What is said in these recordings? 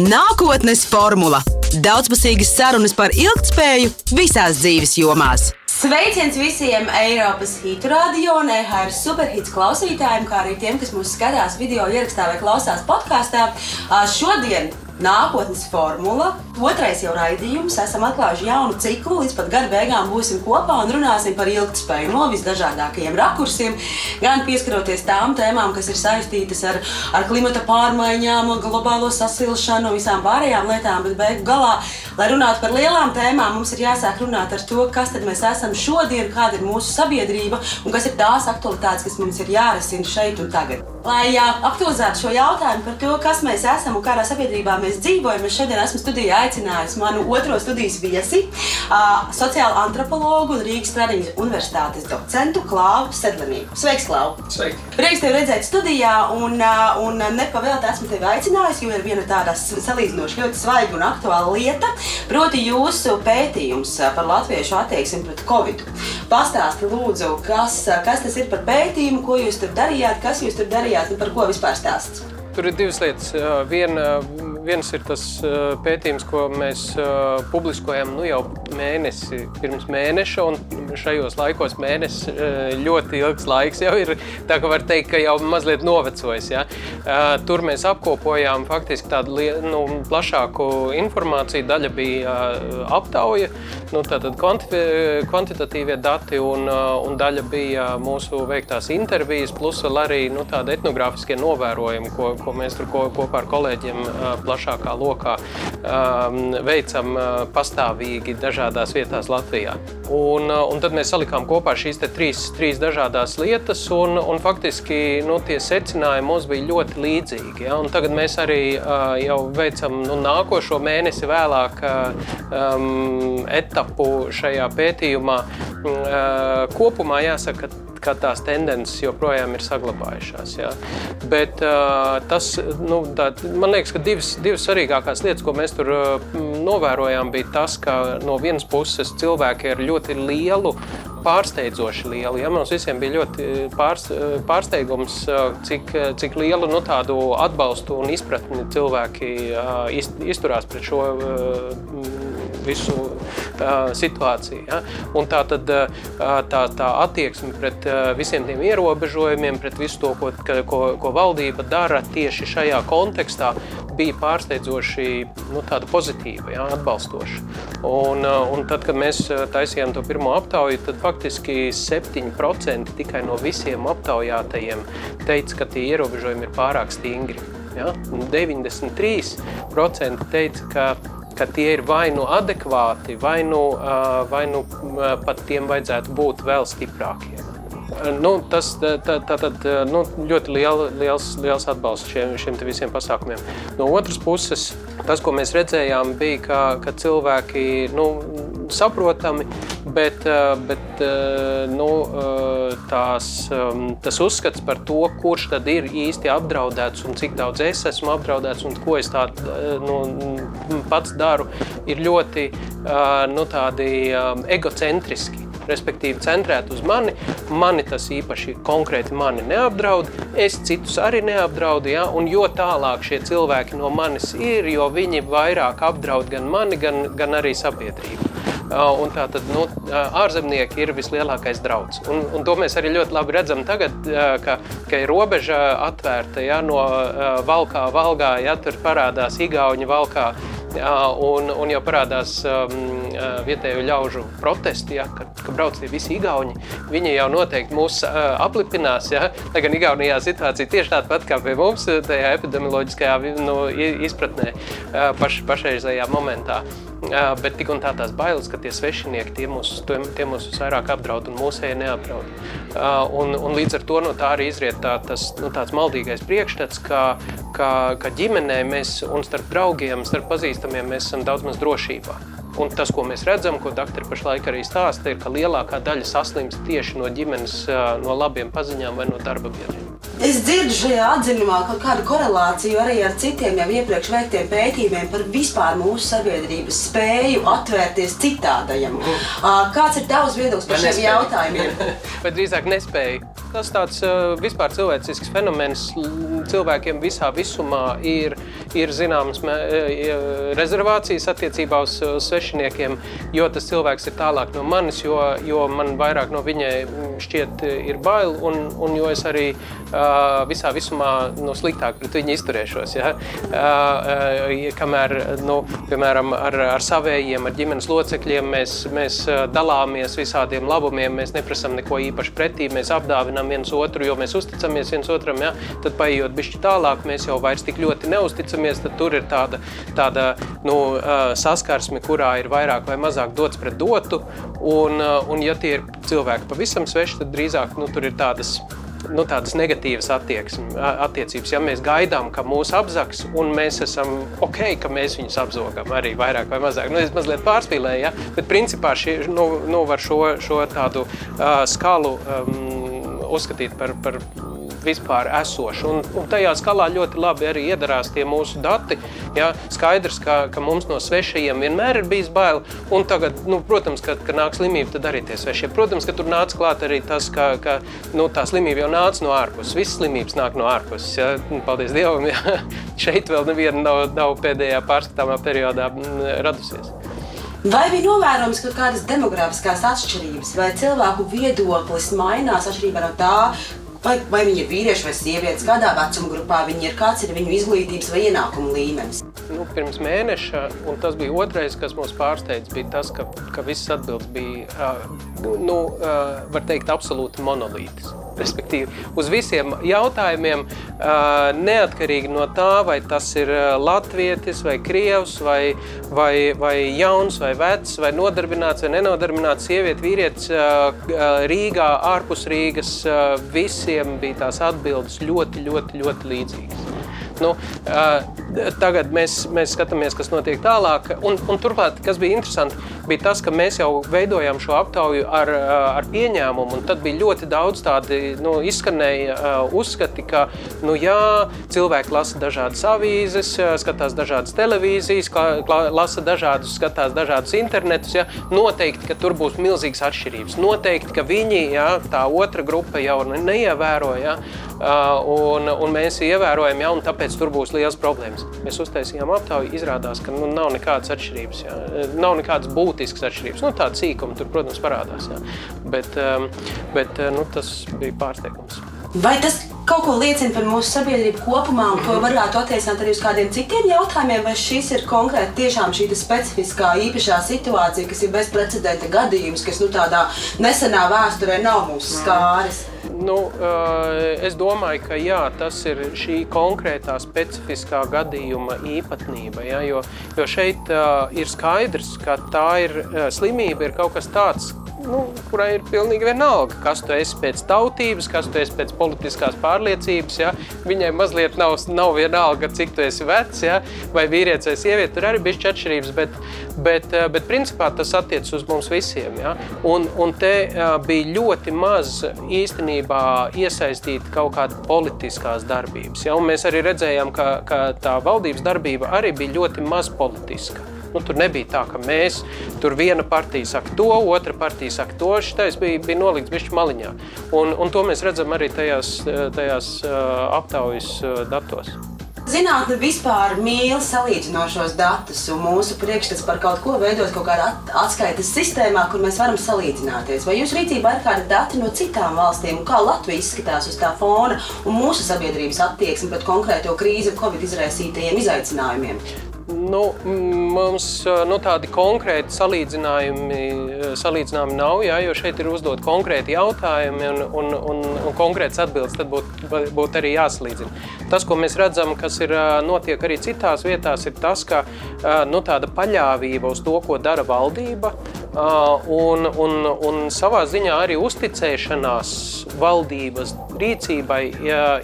Nākotnes formula - daudzpusīgas sarunas par ilgspēju visās dzīves jomās. Sveiciens visiem Eiropas hitu radio EHR superhits klausītājiem, kā arī tiem, kas mūs skatās video ierakstā vai klausās podkāstā. Šodien nākotnes formula. Otrais jau raidījums. Esam atklājuši jaunu ciklu. Līdz pat gada beigām būsim kopā un runāsim par ilgspēju no visdažādākajiem rakursiem. Gan pieskaroties tām tēmām, kas ir saistītas ar, ar klimata pārmaiņām, globālo sasilšanu un visām pārējām lietām, bet beigu galā, lai runātu par lielām tēmām, mums ir jāsāk runāt ar to, kas tad mēs esam šodien, kāda ir mūsu sabiedrība un kas ir tās aktualitātes, kas mums ir jārisina šeit un tagad. Lai aktualizētu šo jautājumu par to, kas mēs esam un kādā sabiedrībā mēs dzīvojam, es šodien esmu studijā aicinājusi manu otro studijas viesi, uh, sociālo antropologu un Rīgas Tradiņas universitātes docentu Klāvu Sedlenību. Sveiks, Klāvu! Sveiki! Prieks tevi redzēt studijā, un, uh, un nepavēlti esmu tevi aicinājusi, jo ir viena tāda salīdzinoši ļoti svaiga un aktuāla lieta, proti jūsu pētījums par latviešu attieksmi pret Covid. Pastāsti lūdzu, kas, kas tas ir par pētījumu, ko jūs tur darījāt, kas jūs tur darījāt un par ko vispār stāsts? Tur ir divas lietas. Viena, viens ir tas pētījums, ko mēs publiskojam nu, jau mēnesi pirms mēneša, un šajos laikos mēnesis ļoti ilgs laiks jau ir. Tā kā var teikt, ka jau mazliet novecojis. Ja? Tur mēs apkopojām faktiski tādu nu, plašāku informāciju. Daļa bija aptauja, nu, tātad kvanti, kvantitatīvie dati, un, un daļa bija mūsu veiktās intervijas, plus arī nu, tādi etnogrāfiskie novērojumi, ko, ko mēs tur kopā ar kolēģiem plašākā lokā veicam pastāvīgi dažādās vietās Latvijā. Un, un tad mēs salikām kopā šīs trīs, trīs dažādas lietas, un, un faktiski nu, tie secinājumi mums bija ļoti līdzīgi. Ja? Un tagad mēs arī jau veicam nu, nākošo mēnesi vēlāk um, etapu šajā pētījumā. Kopumā jāsaka, ka tās tendences joprojām ir saglabājušās. Jā. Bet tas, nu, tā, man liekas, ka divas, divas svarīgākās lietas, ko mēs tur novērojām, bija tas, ka no vienas puses cilvēki ar ļoti lielu pārsteidzoši liela. Ja? Mums visiem bija ļoti pārs, pārsteigums, cik, cik lielu nu, atbalstu un izpratni cilvēki izturās pret šo visu uh, situāciju. Ja? Un tā, tad, tā, tā attieksme pret visiem tiem ierobežojumiem, pret visu to, ko, ko, ko valdība dara tieši šajā kontekstā, bija pārsteidzoši nu, pozitīva, ja? atbalstoša. Un, un tad, kad mēs taisījām to pirmo aptauju, tad faktiski 7% tikai no visiem aptaujātajiem teica, ka tie ierobežojumi ir pārāk stingri. Ja? 93% teica, ka ka tie ir vai nu adekvāti, vai nu, vai nu pat tiem vajadzētu būt vēl stiprākiem. Nu, tas tā, tā, tad, nu, ļoti liela, liels, liels atbalsts šiem, šiem visiem pasākumiem. No otras puses, tas, ko mēs redzējām, bija, ka, ka cilvēki nu, saprotami, bet, bet nu, tās, tas uzskats par to, kurš tad ir īsti apdraudēts un cik daudz es esmu apdraudēts un ko es tā, nu, pats daru, ir ļoti nu, tādi egocentriski respektīvi centrēt uz mani. Mani tas īpaši konkrēti mani neapdraud, es citus arī neapdraudu, ja? un jo tālāk šie cilvēki no manis ir, jo viņi vairāk apdraud gan mani, gan, gan arī sabiedrību. Un tā tad nu, ārzemnieki ir vislielākais drauds. Un, un to mēs arī ļoti labi redzam tagad, ka, ka ir robeža atvērta ja, no valkā, valgā, ja tur parādās igauņi valkā Un, un jau parādās um, vietējo ļaužu protesti, ja, ka, ka brauc tie visi igauņi. Viņi jau noteikti mūs uh, aplipinās. Ja. Lai gan Igaunijā situācija tieši tāda pat kā pie mums, tajā epidemioloģiskajā nu, izpratnē uh, paš, pašreizējā momentā. Uh, bet tik un tā tās bailes, ka tie svešinieki tie mūs, tie mūs vairāk apdraud un mūsēji neapdraud. Uh, un, un līdz ar to no tā arī izriet tā, tas nu, tāds maldīgais priekšstats, ka, ka, ka ģimenē mēs un starp draugiem, starp pazīstamiem mēs esam daudz maz drošībā. Un tas, ko mēs redzam, ko doktori pašlaik arī stāsta, ir, ka lielākā daļa saslimst tieši no ģimenes, no labiem paziņām vai no darba biedriem. Es dzirdu šajā atzinumā kaut kādu korelāciju arī ar citiem jau iepriekš veiktiem pētījumiem par vispār mūsu sabiedrības spēju atvērties citādajam. Mm. Kāds ir tavs viedoklis par šiem jautājumiem? Bet drīzāk nespēja. Tas tāds vispār cilvēcisks fenomens cilvēkiem visā visumā ir, ir zināmas rezervācijas attiecībā uz svešiniekiem, jo tas cilvēks ir tālāk no manis, jo, jo man vairāk no viņai šķiet ir bail, un, un jo es arī uh, visā visumā nu, sliktāk pret viņu izturēšos. Ja? Uh, kamēr, nu, piemēram, ar, ar savējiem, ar ģimenes locekļiem mēs, mēs dalāmies visādiem labumiem, mēs neprasam neko īpaši pretī, mēs apdāvinām viens otru, jo mēs uzticamies viens otram. Ja? Tad, paiet bišķi tālāk, mēs jau vairs tik ļoti neusticamies, tad tur ir tāda, tāda nu, saskarsme, kurā ir vairāk vai mazāk dots pret dotu. Un, un ja tie ir cilvēki pavisam sveši, tad drīzāk nu, tur ir tādas nu, tādas negatīvas attiecības. Ja mēs gaidām, ka mūs apzaks, un mēs esam ok, ka mēs viņus apzogam arī vairāk vai mazāk. Nu, es mazliet pārspīlēju, ja? bet principā šī, nu, nu, var šo, šo tādu uh, skalu um, uzskatīt par, par vispār esošu. Un, un tajā skalā ļoti labi arī iedarās tie mūsu dati. Ja? Skaidrs, ka, ka mums no svešajiem vienmēr ir bijis bail. Un tagad, nu, protams, kad, kad nāk slimība, tad arī tie svešie. Protams, ka tur nāca klāt arī tas, ka, ka nu, tā slimība jau nāca no ārpuses. Visas slimības nāk no ārpuses. Ja? Nu, paldies Dievam, ja šeit vēl neviena nav, nav pēdējā pārskatāmā periodā radusies. Vai bija novērojams kaut kādas demogrāfiskās atšķirības, vai cilvēku viedoklis mainās atšķirībā no tā, vai, vai viņi ir vīrieši vai sievietes, kādā vecuma grupā viņi ir, kāds ir viņu izglītības vai ienākumu līmenis. Nu, pirms mēneša, un tas bija otrais, kas mūs pārsteidz, bija tas, ka, ka visas atbildes bija, nu, var teikt, absolūti monolītas. Respektīvi, uz visiem jautājumiem, neatkarīgi no tā, vai tas ir latvietis, vai krievs, vai, vai, vai jauns, vai vecs, vai nodarbināts, vai nenodarbināts, sieviete, vīrietis Rīgā, ārpus Rīgas, visiem bija tās atbildes ļoti, ļoti, ļoti līdzīgas. Nu, tagad mēs, mēs skatāmies, kas notiek tālāk. Un, un turklāt, kas bija interesanti, bija tas, ka mēs jau veidojām šo aptauju ar, ar pieņēmumu. Tad bija ļoti daudz tādi nu, izskanēja uzskati, ka nu, jā, cilvēki lasa dažādas avīzes, skatās dažādas televīzijas, lasa dažādus, skatās dažādus internetus. Ja, noteikti, ka tur būs milzīgas atšķirības. Noteikti, ka viņi, ja, tā otra grupa jau neievēro. Ja, un, un mēs ievērojam, ja, un tāpēc tur būs liels problēmas. Mēs uztaisījām aptauju, izrādās, ka nu, nav nekādas atšķirības, ja. nav nekādas būtiskas atšķirības. Nu, tāda sīkuma tur, protams, parādās, ja. bet, bet nu, tas bija pārsteigums. Vai tas kaut ko liecina par mūsu sabiedrību kopumā, un to varētu attiecināt arī uz kādiem citiem jautājumiem, vai šis ir konkrēti tiešām šī specifiskā īpašā situācija, kas ir bezprecedenta gadījums, kas nu, tādā nesenā vēsturē nav mūsu skāris? Nu, eh, es domāju, ka jā, tas ir šī konkrētā specifiskā gadījuma īpatnība. Ja, jo, jo šeit uh, ir skaidrs, ka tā ir uh, slimība, ir kaut kas tāds, nu, kurai ir pilnīgi vienalga, kas tu esi pēc tautības, kas tu esi pēc politiskās pārliecības. Ja? Viņai mazliet nav, nav vienalga, cik tu esi vecs, ja? vai vīrietis vai sieviete. Tur arī bija atšķirības, bet, bet, eh, bet principā tas attiecas uz mums visiem. Ja? Un, un te uh, bija ļoti maz īstenībā iesaistīta kaut kāda politiskās darbības. Ja? Un mēs arī redzējām, ka, ka tā valdības darbība arī bija ļoti maz politiska. Nu, tur nebija tā, ka mēs tur viena partija saka to, otra partija saka to. Šitais bija, bija nolikts bišķi maliņā. Un, un to mēs redzam arī tajās, tajās aptaujas datos. Zinātne vispār mīl salīdzinošos datus, un mūsu priekšstats par kaut ko veidot kaut kādā atskaites sistēmā, kur mēs varam salīdzināties. Vai jūsu rīcībā ir kādi dati no citām valstīm, kā Latvija izskatās uz tā fona un mūsu sabiedrības attieksme pret konkrēto krīzi un Covid izraisītajiem izaicinājumiem? Nu, mums nu, tādi konkrēti salīdzinājumi, salīdzinājumi nav, jā, jo šeit ir uzdot konkrēti jautājumi un, un, un, un konkrēts atbildes tad būtu būt arī jāsalīdzina. Tas, ko mēs redzam, kas ir notiek arī citās vietās, ir tas, ka nu, tāda paļāvība uz to, ko dara valdība, un, un, un savā ziņā arī uzticēšanās valdības rīcībai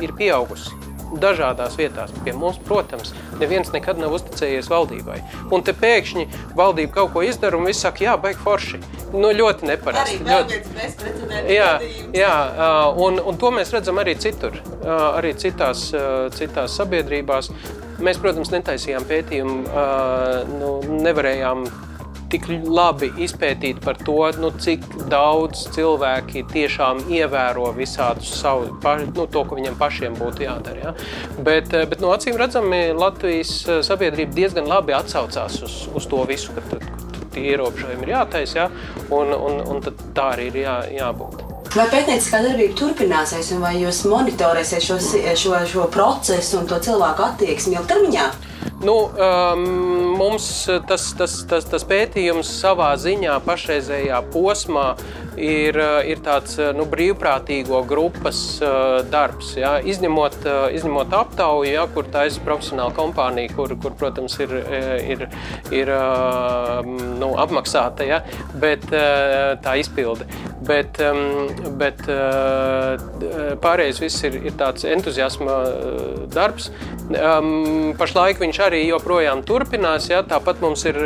ir pieaugusi dažādās vietās. Pie mums, protams, neviens nekad nav uzticējies valdībai. Un te pēkšņi valdība kaut ko izdara un viss saka, jā, baigi forši. Nu, ļoti neparasti. Ļoti jā, jā, un, un to mēs redzam arī citur, arī citās, citās sabiedrībās. Mēs, protams, netaisījām pētījumu, nu, nevarējām tik labi izpētīti par to, nu, cik daudz cilvēki tiešām ievēro visādus savu, nu, to, ko viņiem pašiem būtu jādara. Ja? Bet, eh, bet no acīm redzami Latvijas eh, sabiedrība diezgan labi atsaucās uz, uz to visu, ka, ka tie ierobežojumi ir jātaisa, ja? un, un, un tā arī ir jā, jābūt. Vai pētnieciskā darbība turpināsies, vai jūs monitorēsiet šo, šo, šo procesu un to cilvēku attieksmi ilgtermiņā? Nu, um, mums tas, tas, tas, tas pētījums savā ziņā pašreizējā posmā ir, eh, ir tāds eh, nu, brīvprātīgo grupas uh, darbs. Ja? Izņemot, uh, izņemot aptauju, ja, kur tā ir profesionāla kompānija, kur, kur protams, ir, ir, ir uh, nu, apmaksāta, ja? bet tā izpilde. Bet, um, bet pārējais viss ir, ir tāds entuziasma darbs. Um, pašlaik viņš arī joprojām turpinās. Ja? Tāpat mums ir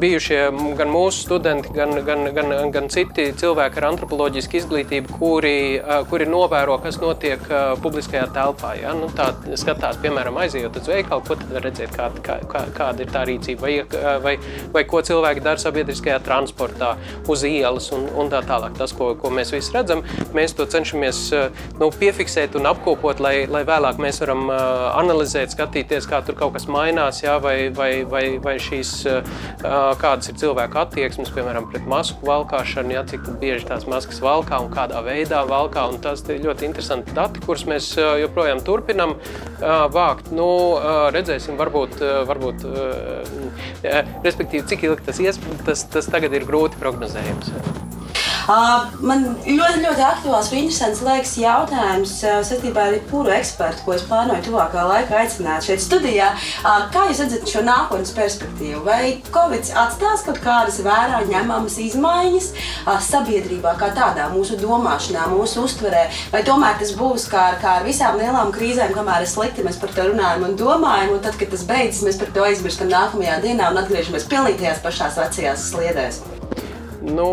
bijušie gan mūsu studenti, gan, gan, gan, gan citi cilvēki ar antropoloģisku izglītību, kuri, kuri novēro, kas notiek publiskajā telpā. Ja? Nu, tā skatās, piemēram, aizejot uz veikalu, ko tad redzēt, kā, kā, kāda ir tā rīcība, vai, vai, vai ko cilvēki dara sabiedriskajā transportā, uz ielas un, un tā tālāk. Tas, ko, ko mēs visi redzam, mēs to cenšamies nu, piefiksēt un apkopot, lai, lai vēlāk mēs varam analizēt, skatīties, kā tur kaut kas mainās, ja? vai, vai, vai, vai šīs, kādas ir cilvēku attieksmes, piemēram, pret masku valkāšanu ja, cik bieži tās maskas valkā un kādā veidā valkā. Un tas ir ļoti interesanti dati, kurus mēs joprojām turpinām vākt. Nu, redzēsim, varbūt, varbūt respektīvi, cik ilgi tas ies, tas, tas tagad ir grūti prognozējams. Man ļoti, ļoti aktuāls un interesants liekas jautājums saistībā ar jebkuru ekspertu, ko es plānoju tuvākā laikā aicināt šeit studijā. Kā jūs redzat šo nākotnes perspektīvu? Vai Covid atstās kaut kādas vērā ņemamas izmaiņas sabiedrībā, kā tādā, mūsu domāšanā, mūsu uztverē? Vai tomēr tas būs kā kā ar visām lielām krīzēm, kamēr ir slikti, mēs par to runājam un domājam, un tad, kad tas beidzas, mēs par to aizmirstam nākamajā dienā un atgriežamies pilnīgi tajās pašās vecajās sliedēs? Nu,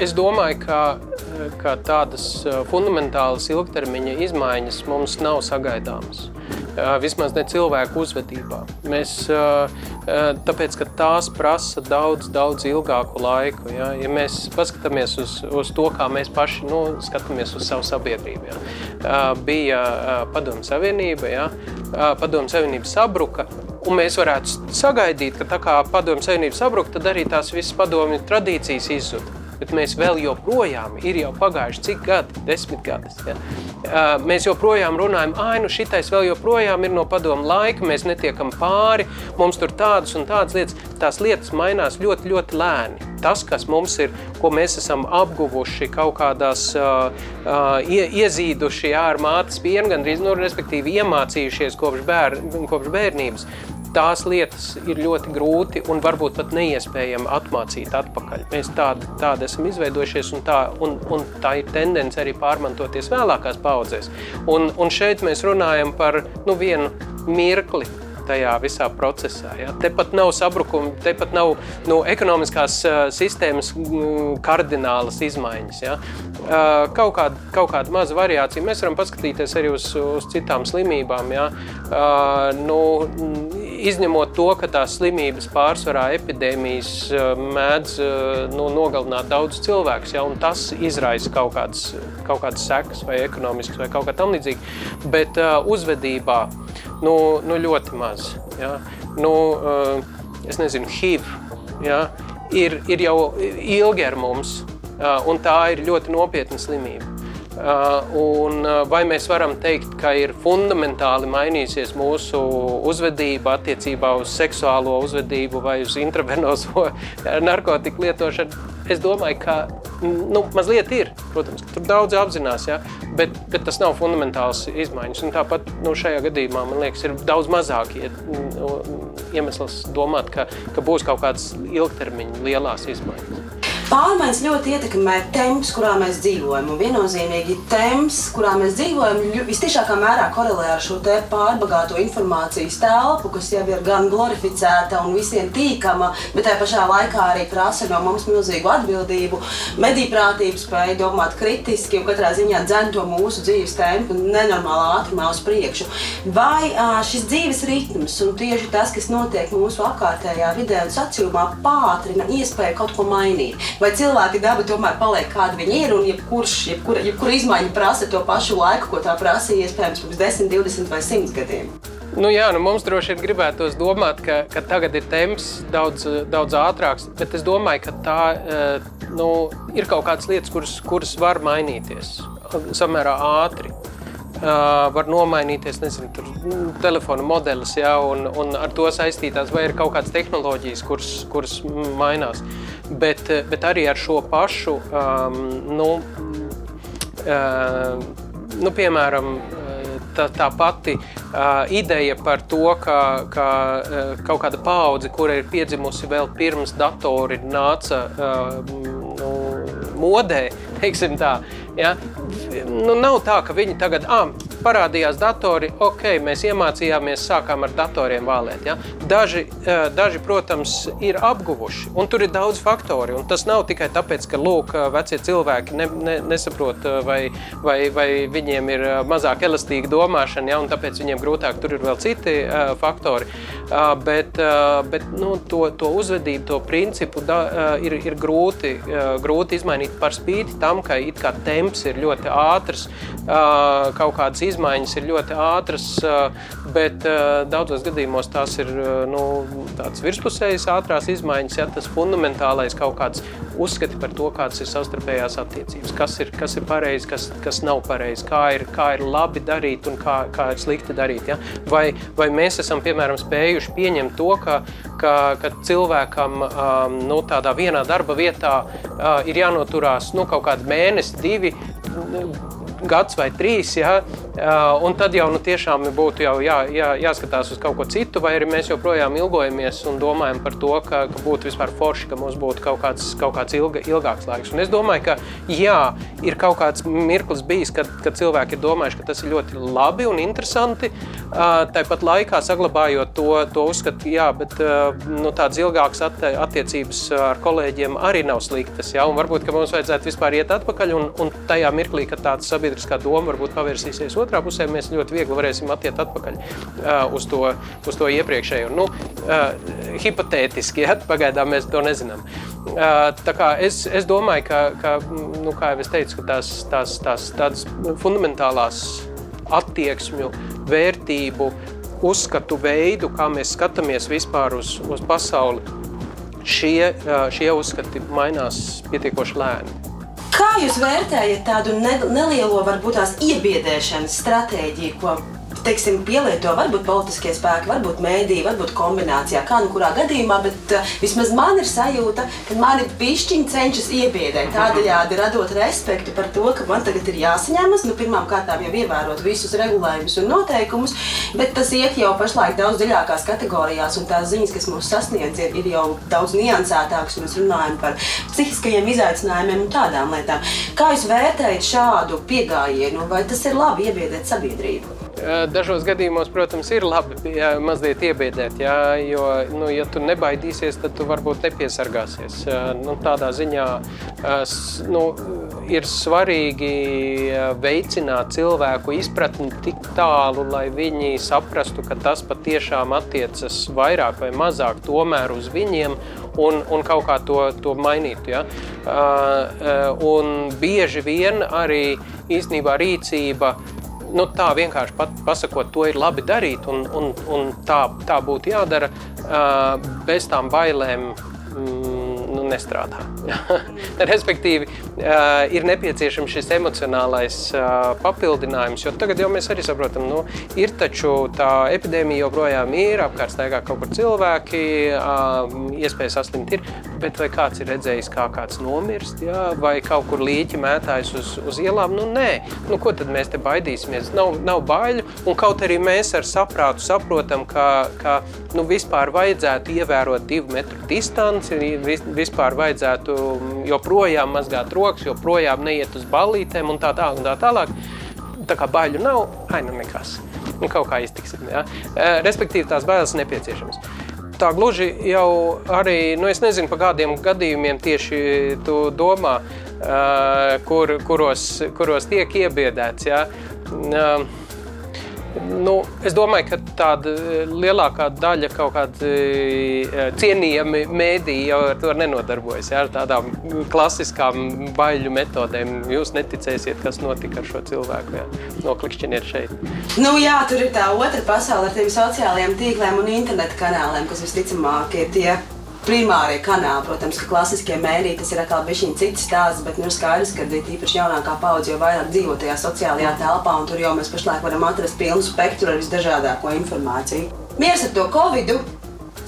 es domāju, ka, ka tādas fundamentālas ilgtermiņa izmaiņas mums nav sagaidāmas. Vismaz ne cilvēku uzvedībā. Mēs, tāpēc, ka tās prasa daudz, daudz ilgāku laiku. Ja, ja mēs paskatāmies uz, uz to, kā mēs paši nu, skatāmies uz savu sabiedrību. Ja. Bija Padomu Savienība, ja. Padomu Savienība sabruka, Un mēs varētu sagaidīt, ka tā kā padomju savienība sabrukta, tad arī tās visas padomju tradīcijas izzuda. Bet mēs vēl joprojām, ir jau pagājuši cik gadi, desmit gadus. Ja? Mēs joprojām runājam, ah, nu šitais vēl joprojām ir no padomu laika, mēs netiekam pāri, mums tur tādas un tādas lietas. Tās lietas mainās ļoti, ļoti lēni. Tas, kas mums ir, ko mēs esam apguvuši kaut kādās, uh, uh, ie, iezīduši jā, ar mātes pienu, gandrīz, nu, respektīvi iemācījušies kopš, bēr, kopš bērnības, tās lietas ir ļoti grūti un varbūt pat neiespējami atmācīt atpakaļ. Mēs tādi, tādi esam izveidojušies, un tā, un, un tā ir tendence arī pārmantoties vēlākās paudzēs. Un, un šeit mēs runājam par nu, vienu mirkli, tajā visā procesā. Ja? Tepat nav sabrukuma, tepat nav nu, ekonomiskās uh, sistēmas uh, kardinālas izmaiņas. Ja? Uh, kaut, kāda, kaut kāda maza variācija. Mēs varam paskatīties arī uz, uz citām slimībām. Ja? Uh, nu, izņemot to, ka tās slimības pārsvarā epidēmijas mēdz nu, nogalināt daudz cilvēkus, ja, un tas izraisa kaut kādas, kaut kādas sekas vai ekonomiskas vai kaut kā tam līdzīga, bet uh, uzvedībā nu, nu ļoti maz. Ja? Nu, uh, es nezinu, HIV ja? ir, ir jau ilgi ar mums, uh, un tā ir ļoti nopietna slimība. Uh, un uh, vai mēs varam teikt, ka ir fundamentāli mainījusies mūsu uzvedība attiecībā uz seksuālo uzvedību vai uz intravenozo narkotiku lietošanu? Es domāju, ka nu, mazliet ir. Protams, tur daudz apzinās, ja? bet, bet tas nav fundamentāls izmaiņas. Un tāpat nu, šajā gadījumā man liekas, ir daudz mazāk iemesls domāt, ka, ka būs kaut kādas ilgtermiņa lielās izmaiņas. Pārmaiņas ļoti ietekmē temps, kurā mēs dzīvojam. Un viennozīmīgi temps, kurā mēs dzīvojam, visciešākā mērā korelē ar šo pārbagāto informācijas telpu, kas jau ir gan glorificēta un visiem tīkama, bet tajā pašā laikā arī prasa no mums milzīgu atbildību, medīprātību, spēju domāt kritiski un katrā ziņā dzēn to mūsu dzīves tempu nenormālā ātrumā uz priekšu. Vai šis dzīves ritms un tieši tas, kas notiek mūsu apkārtējā vidē un sacījumā, pātrina iespēju kaut ko mainīt? Vai cilvēki daba tomēr paliek kādi viņi ir, un jebkurš, jebkura, jebkura izmaiņa prasa to pašu laiku, ko tā prasīja iespējams pirms 10, 20 vai 100 gadiem. Nu jā, nu mums droši vien gribētos domāt, ka, ka tagad ir temps daudz, daudz ātrāks, bet es domāju, ka tā eh, nu, ir kaut kādas lietas, kuras, kuras var mainīties samērā ātri. Uh, var nomainīties, nezinu, tur, nu, telefona modelis, ja, un, un ar to saistītās, vai ir kaut kādas tehnoloģijas, kuras, kuras mainās. Bet, bet arī ar šo pašu, um, nu, uh, nu, piemēram, tā, tā pati uh, ideja par to, ka, ka uh, kaut kāda paudze, kura ir piedzimusi vēl pirms datori nāca uh, nu, modē, teiksim tā, ja, nu, nav tā, ka viņi tagad, ah, parādījās datori, ok, mēs iemācījāmies, sākām ar datoriem vālēt. Ja? Daži, eh, daži, protams, ir apguvuši, un tur ir daudz faktori. Tas nav tikai tāpēc, ka lūk, vecie cilvēki ne, ne, nesaprot, eh, vai, vai, vai viņiem ir eh, mazāk elastīga domāšana, ja? un tāpēc viņiem grūtāk tur ir vēl citi uh, faktori. Uh, bet uh, bet nu, to, to uzvedību, to principu da, uh, ir, ir grūti, uh, grūti izmainīt par spīti tam, ka it kā temps ir ļoti ātrs, uh, kaut kādas izmaiņas ir ļoti ātras, bet daudzos gadījumos tās ir nu, tādas virspusējas ātrās izmaiņas, ja tas fundamentālais kaut kāds uzskati par to, kādas ir savstarpējās attiecības, kas ir, kas ir pareizi, kas, kas nav pareizi, kā ir, kā ir labi darīt un kā, kā ir slikti darīt. Ja? Vai, vai mēs esam, piemēram, spējuši pieņemt to, ka, ka, ka cilvēkam um, nu, tādā vienā darba vietā uh, ir jānoturās nu, kaut kādi mēnesi, divi, gads vai trīs, ja, un tad jau nu, tiešām būtu jau jā, jā, jāskatās uz kaut ko citu, vai arī mēs joprojām ilgojamies un domājam par to, ka, ka būtu vispār forši, ka mums būtu kaut kāds, kaut kāds ilga, ilgāks laiks. Un es domāju, ka jā, ir kaut kāds mirklis bijis, kad, kad cilvēki ir domājuši, ka tas ir ļoti labi un interesanti, tāpat laikā saglabājot to, to uzskatu, jā, bet nu, tādas ilgākas attiecības ar kolēģiem arī nav sliktas, jā, un varbūt, mums vajadzētu vispār iet atpakaļ un, un tajā mirklī, kad tāds sabiedrības sabiedriskā doma varbūt pavērsīsies otrā pusē, mēs ļoti viegli varēsim attiekt atpakaļ uh, uz, to, uz to iepriekšējo. Nu, uh, hipotētiski, ja, pagaidām mēs to nezinām. Uh, es, es domāju, ka, ka nu, jau es teicu, tās, tās, tās tādas fundamentālās attieksmju, vērtību, uzskatu veidu, kā mēs skatāmies vispār uz, uz pasauli, šie, šie uzskati mainās pietiekoši lēni. Kā jūs vērtējat tādu nelielo, varbūt tās iebiedēšanas stratēģiju, ko teiksim, pielieto varbūt politiskie spēki, varbūt mēdīji, varbūt kombinācijā, kā nu kurā gadījumā, bet uh, vismaz man ir sajūta, ka mani pišķiņi cenšas iebiedēt, tādējādi radot respektu par to, ka man tagad ir jāsaņemas, nu pirmām kārtām jau ievērot visus regulējumus un noteikumus, bet tas iet jau pašlaik daudz dziļākās kategorijās, un tās ziņas, kas mūs sasniedz, ir, ir jau daudz niansētākas, un mēs runājam par psihiskajiem izaicinājumiem un tādām lietām. Kā jūs vērtējat šādu pieejamību, vai tas ir labi iebiedēt sabiedrību? Dažos gadījumos, protams, ir labi jā, mazliet iebiedēt, jā, jo, nu, ja tu nebaidīsies, tad tu varbūt nepiesargāsies. Nu, tādā ziņā nu, ir svarīgi veicināt cilvēku izpratni tik tālu, lai viņi saprastu, ka tas patiešām attiecas vairāk vai mazāk tomēr uz viņiem un, un kaut kā to, to mainīt. Ja? Un bieži vien arī īstenībā rīcība nu, tā vienkārši pat, pasakot, to ir labi darīt, un, un, un tā, tā būtu jādara bez tām bailēm. Nu, nestrādā. Respektīvi, ir nepieciešams šis emocionālais papildinājums, jo tagad jau mēs arī saprotam, nu, ir taču tā epidēmija joprojām ir, apkārt staigā kaut kur cilvēki, iespējas saslimt ir, Bet vai kāds ir redzējis, kā kāds nomirst, jā, vai kaut kur līķi mētājas uz, uz ielām? Nu, nē, nu, ko tad mēs te baidīsimies? Nav, nav baiļu, un kaut arī mēs ar saprātu saprotam, ka, ka nu, vispār vajadzētu ievērot divu metru distanci, vispār vajadzētu joprojām mazgāt rokas, joprojām neiet uz ballītēm un tā, tā, un tā tālāk. Tā kā baļu nav, ai, nu nekas. Nu, kaut kā iztiksim. Ja? Respektīvi, tās bailes nepieciešamas tā gluži jau arī, nu, es nezinu, par kādiem gadījumiem tieši tu domā, uh, kur, kuros, kuros tiek iebiedēts. Ja? Nu, es domāju, ka tāda lielākā daļa kaut kāda cienījama mēdīja jau ar to nenodarbojas. Jā, ar tādām klasiskām baiļu metodēm. Jūs neticēsiet, kas notika ar šo cilvēku. Jā. Noklikšķiniet šeit. Nu, jā, tur ir tā otra pasaule ar tiem sociālajiem tīkliem un internetu kanāliem, kas visticamāk ir tie primārie kanāli. Protams, ka klasiskie mēdīji tas ir atkal bijis cits stāsts, bet nu, ir skaidrs, ka īpaši jaunākā paudze jau vairāk dzīvo tajā sociālajā telpā, un tur jau mēs pašlaik varam atrast pilnu spektru ar visdažādāko informāciju. Mieres ar to Covid!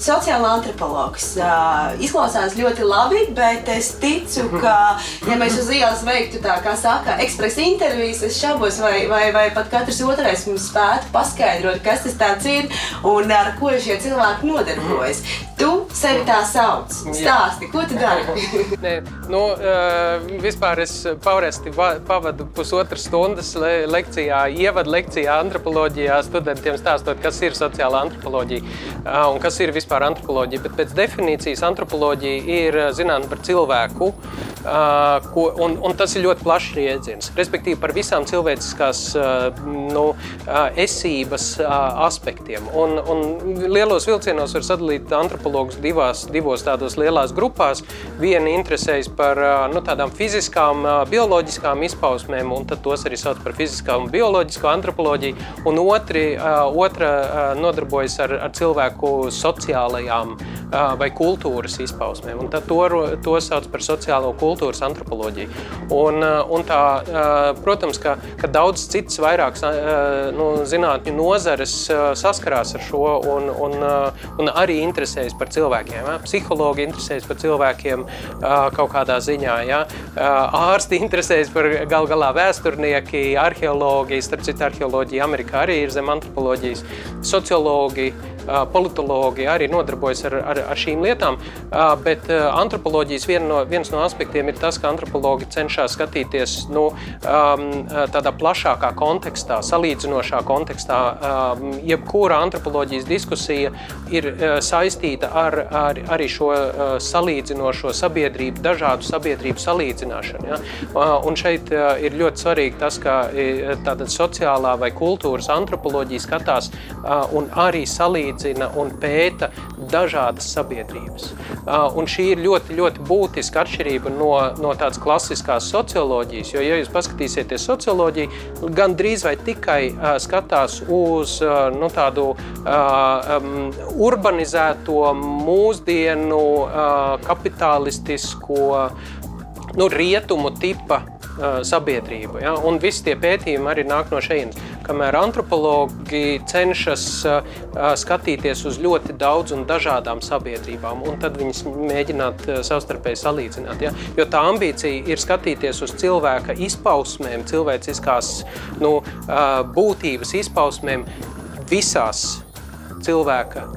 Sociāla antropologs. Uh, izklausās ļoti labi, bet es ticu, ka, ja mēs uz ielas veiktu tā, kā saka, ekspresa intervijas, es šaubos, vai, vai, vai pat katrs otrais mums spētu paskaidrot, kas tas ir un ar ko šie cilvēki nodarbojas. Tu sevi tā sauc. Stāsti, ko tu dari? Nē, nu, vispār es pavresti pavadu pusotras stundas le lekcijā, ievadu lekcijā antropoloģijā studentiem stāstot, kas ir sociāla antropoloģija un kas ir vispār antropoloģija. Bet pēc definīcijas antropoloģija ir zinātne par cilvēku, ko, un, un tas ir ļoti plašs jēdziens. Respektīvi par visām cilvēciskās nu, esības aspektiem. Un, un lielos vilcienos var sadalīt antropologus divās, divos tādos lielās grupās. Viena interesējas par nu, tādām fiziskām, bioloģiskām izpausmēm, un tos arī sauc par fiziskā un bioloģisko antropoloģiju, un otri, otra nodarbojas ar, ar cilvēku sociālajām vai kultūras izpausmēm. Un tad to, to sauc par sociālo kultūras antropoloģiju. Un, un tā, protams, ka, ka daudz citas vairākas nu, zinātņu nozares saskarās ar šo un, un, un arī interesējas par cilvēkiem. Ja? Psihologi interesējas par cilvēkiem kaut kādā ziņā. Ja? Ārsti interesējas par gal galā vēsturnieki, arheologi, starp citu arheoloģija Amerikā arī ir zem antropoloģijas, sociologi, politologi arī nodarbojas ar, ar, ar šīm lietām, bet antropoloģijas vien no, viens no aspektiem ir tas, ka antropologi cenšas skatīties nu, tādā plašākā kontekstā, salīdzinošā kontekstā. Jebkura antropoloģijas diskusija ir saistīta ar, ar arī šo salīdzinošo sabiedrību, dažādu sabiedrību salīdzināšanu. Ja? Un šeit ir ļoti svarīgi tas, ka tāda sociālā vai kultūras antropoloģija skatās un arī salīdzina salīdzina un pēta dažādas sabiedrības. Un šī ir ļoti, ļoti būtiska atšķirība no, no tādas klasiskās socioloģijas. Jo, ja jūs paskatīsieties socioloģiju, gan drīz vai tikai skatās uz nu, tādu um, urbanizēto, mūsdienu, kapitalistisko, nu, rietumu tipa sabiedrību. Ja? Un visi tie pētījumi arī nāk no šejienes. Kamēr antropologi cenšas skatīties uz ļoti daudz un dažādām sabiedrībām, un tad viņas mēģināt savstarpēji salīdzināt. Ja? Jo tā ambīcija ir skatīties uz cilvēka izpausmēm, cilvēciskās nu, būtības izpausmēm visās cilvēka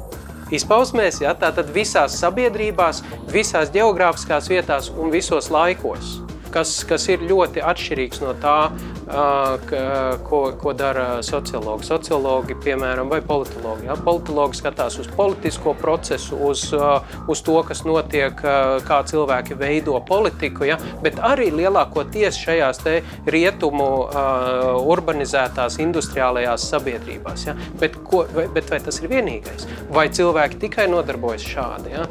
izpausmēs, ja, tātad visās sabiedrībās, visās geogrāfiskās vietās un visos laikos kas, kas ir ļoti atšķirīgs no tā, ko, ko dara sociologi. Sociologi, piemēram, vai politologi. Ja? Politologi skatās uz politisko procesu, uz, uz to, kas notiek, kā cilvēki veido politiku, ja? bet arī lielākoties šajās rietumu urbanizētās industriālajās sabiedrībās. Ja? Bet, ko, vai, bet vai tas ir vienīgais? Vai cilvēki tikai nodarbojas šādi? Ja?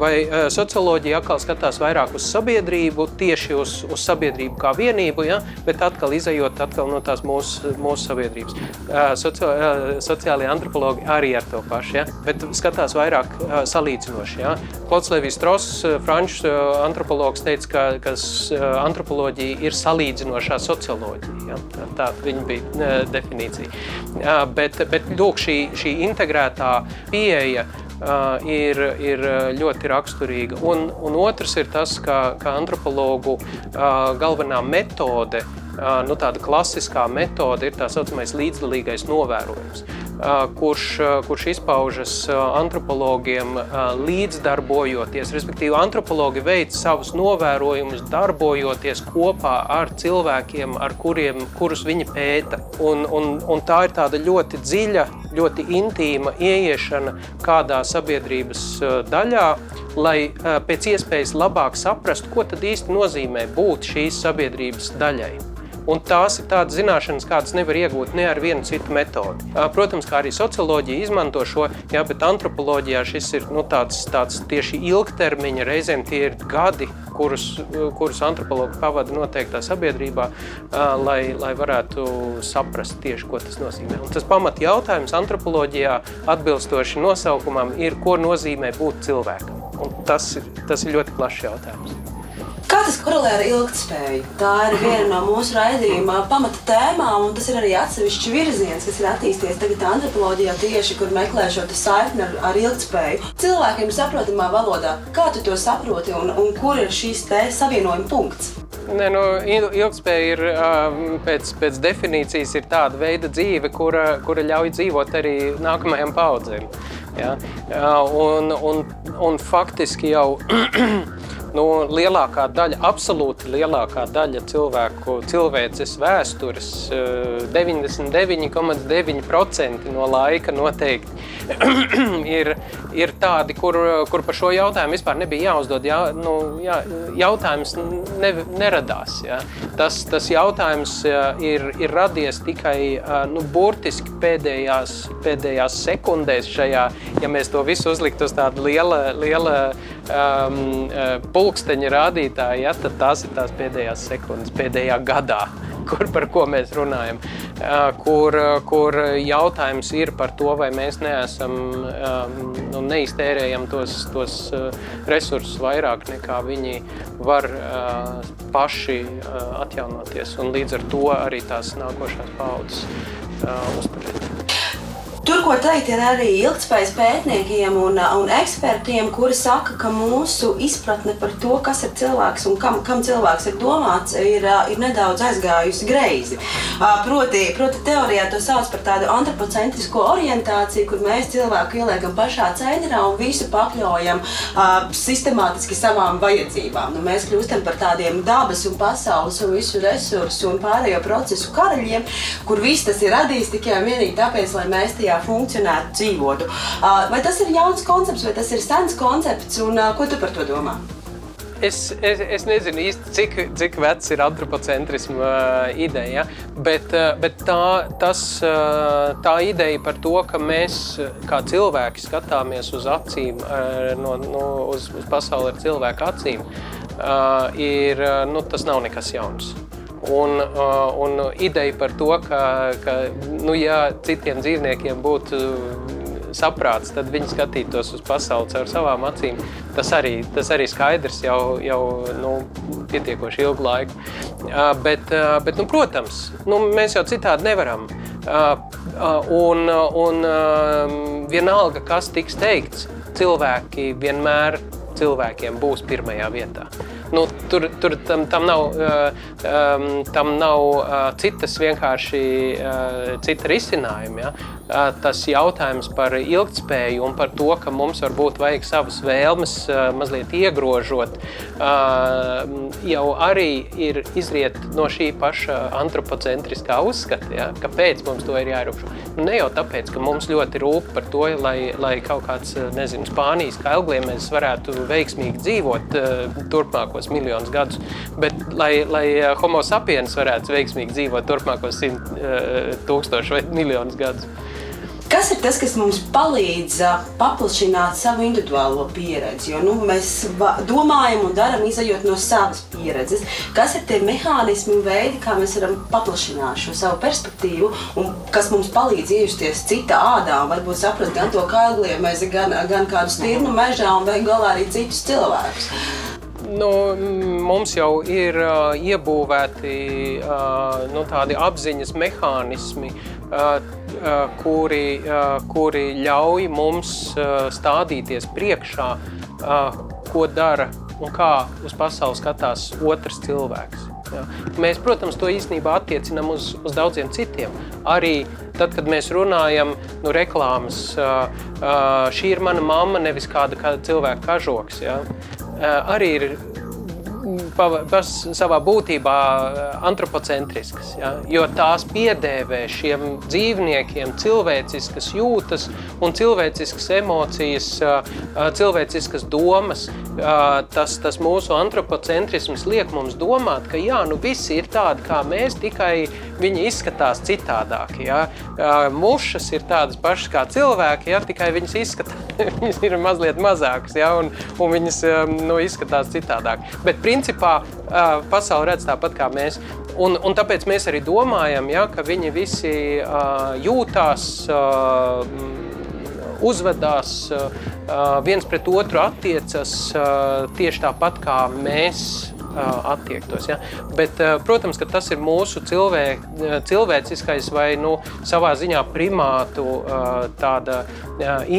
Vai socioloģija atkal skatās vairāk uz sabiedrību, tieši uz, uz sabiedrību kā vienību, ja? bet atkal izējot atkal no tās mūsu, mūsu sabiedrības. Soci, sociālie antropologi arī ar to pašu, ja? bet skatās vairāk salīdzinoši. Ja? Klods Levis Stross, franču antropologs, teica, ka, ka antropoloģija ir salīdzinošā socioloģija. Ja? Tā viņa bija definīcija. Bet, bet lūk, šī, šī integrētā pieeja ir, ir ļoti raksturīga. Un, un otrs ir tas, ka, ka antropologu galvenā metode, nu, tāda klasiskā metode ir tā saucamais līdzdalīgais novērojums kurš, kurš izpaužas antropologiem līdzdarbojoties. Respektīvi, antropologi veic savus novērojumus, darbojoties kopā ar cilvēkiem, ar kuriem, kurus viņi pēta. Un, un, un tā ir tāda ļoti dziļa, ļoti intīma ieiešana kādā sabiedrības daļā, lai pēc iespējas labāk saprastu, ko tad īsti nozīmē būt šīs sabiedrības daļai. Un tās ir tādas zināšanas, kādas nevar iegūt ne ar vienu citu metodi. Protams, kā arī socioloģija izmanto šo, jā, bet antropoloģijā šis ir nu, tāds, tāds tieši ilgtermiņa, reizēm tie ir gadi, kurus, kurus antropologi pavada noteiktā sabiedrībā, lai, lai varētu saprast tieši, ko tas nozīmē. Un tas pamat jautājums antropoloģijā atbilstoši nosaukumam ir, ko nozīmē būt cilvēkam. Un tas, ir, tas ir ļoti plašs jautājums. Kā tas korelē ar ilgspēju? Tā ir viena no mūsu raidījuma pamata tēmām, un tas ir arī atsevišķs virziens, kas ir attīstījies tagad antropoloģijā tieši, kur meklē šo saikni ar, ar ilgspēju. Cilvēkiem saprotamā valodā, kā tu to saproti un, un kur ir šīs savienojuma punkts? Ne, nu, ilgspēja ir pēc, pēc definīcijas ir tāda veida dzīve, kura, kura ļauj dzīvot arī nākamajām paudzēm. Ja? Un, un, un faktiski jau nu, lielākā daļa, absolūti lielākā daļa cilvēku cilvēces vēstures, 99,9% eh, no laika noteikti ir, ir tādi, kur, kur par šo jautājumu vispār nebija jāuzdod. Jā, nu, jā, jautājums ne, neradās. Jā. Tas, tas jautājums ir, ir radies tikai nu, burtiski pēdējās, pēdējās sekundēs šajā, ja mēs to visu uzliktu uz tādu liela, liela um, pulksteņa rādītāji, ja, tad tās ir tās pēdējās sekundes, pēdējā gadā, kur, par ko mēs runājam. Uh, kur, kur jautājums ir par to, vai mēs neesam um, nu, neiztērējam tos, tos resursus vairāk nekā viņi var uh, paši uh, atjaunoties. Un līdz ar to arī tās nākošās paudzes uh, uzturēt. Tur, ko teikt, ir arī ilgspējas pētniekiem un, un ekspertiem, kuri saka, ka mūsu izpratne par to, kas ir cilvēks un kam, kam cilvēks ir domāts, ir, ir nedaudz aizgājusi greizi. Proti, proti teorijā to sauc par tādu antropocentrisko orientāciju, kur mēs cilvēku ieliekam pašā centrā un visu pakļaujam uh, sistemātiski savām vajadzībām. Nu, mēs kļūstam par tādiem dabas un pasaules un visu resursu un pārējo procesu karaļiem, kur viss tas ir radījis tikai un vienīgi tāpēc, lai mēs tajā Latvijā funkcionētu, dzīvotu. Vai tas ir jauns koncepts, vai tas ir sens koncepts, un ko tu par to domā? Es, es, es nezinu īsti, cik, cik vecs ir antropocentrisma uh, ideja, bet, uh, bet tā, tas, uh, tā ideja par to, ka mēs kā cilvēki skatāmies uz acīm, no, no, uz, uz pasauli ar cilvēku acīm, ir, nu, tas nav nekas jauns. Un, uh, un ideja par to, ka, ka nu, ja citiem dzīvniekiem būtu saprāts, tad viņi skatītos uz pasauli caur savām acīm. Tas arī, tas arī skaidrs jau, jau nu, pietiekoši ilgu laiku. Uh, bet, uh, bet nu, protams, nu, mēs jau citādi nevaram. Un, un vienalga, kas tiks teikts, cilvēki vienmēr cilvēkiem būs pirmajā vietā. Nu, tur tur tam, tam nav, um, tam nav uh, citas vienkārši uh, cita risinājuma. Ja? Tas jautājums par ilgspēju un par to, ka mums varbūt vajag savas vēlmes mazliet iegrožot, jau arī ir izriet no šī paša antropocentriskā uzskata. Ja? Kāpēc mums to ir jāierobežo? Nu, ne jau tāpēc, ka mums ļoti rūp par to, lai, lai kaut kāds, nezinu, Spānijas kailgliemežs varētu veiksmīgi dzīvot turpmākos miljonus gadus, bet lai, lai homo sapiens varētu veiksmīgi dzīvot turpmākos simt tūkstošu vai miljonus gadus. Kas ir tas, kas mums palīdz paplašināt savu individuālo pieredzi? Jo nu, mēs domājam un darām, izējot no savas pieredzes. Kas ir tie mehānismi un veidi, kā mēs varam paplašināt šo savu perspektīvu, un kas mums palīdz iejusties cita ādā, varbūt saprast gan to kaigliemezi, gan, gan kādu stirnu mežā, un beig galā arī citus cilvēkus. Nu, mums jau ir uh, iebūvēti uh, nu, tādi apziņas mehānismi, kuri, kuri ļauj mums stādīties priekšā, ko dara un kā uz pasauli skatās otrs cilvēks. Ja. Mēs, protams, to īstenībā attiecinām uz, uz daudziem citiem. Arī tad, kad mēs runājam, nu, reklāmas, šī ir mana mamma, nevis kāda, kāda cilvēka kažoks. Ja. Arī ir pas, savā būtībā eh, antropocentriskas, ja? jo tās piedēvē šiem dzīvniekiem cilvēciskas jūtas un cilvēciskas emocijas, eh, eh, cilvēciskas domas. Tas, tas mūsu antropocentrisms liek mums domāt, ka jā, nu visi ir tādi kā mēs, tikai viņi izskatās citādāk. Ja? Mušas ir tādas pašas kā cilvēki, ja? tikai viņas, izskatās, viņas ir mazliet mazākas ja? un, un viņas nu, izskatās citādāk. Bet principā pasauli redz tāpat kā mēs. Un, un tāpēc mēs arī domājam, ja, ka viņi visi uh, jūtās, uh, uzvedās, uh, viens pret otru attiecas uh, tieši tāpat kā mēs attiektos. Ja? Bet, protams, ka tas ir mūsu cilvē, cilvēciskais vai nu, savā ziņā primātu tāda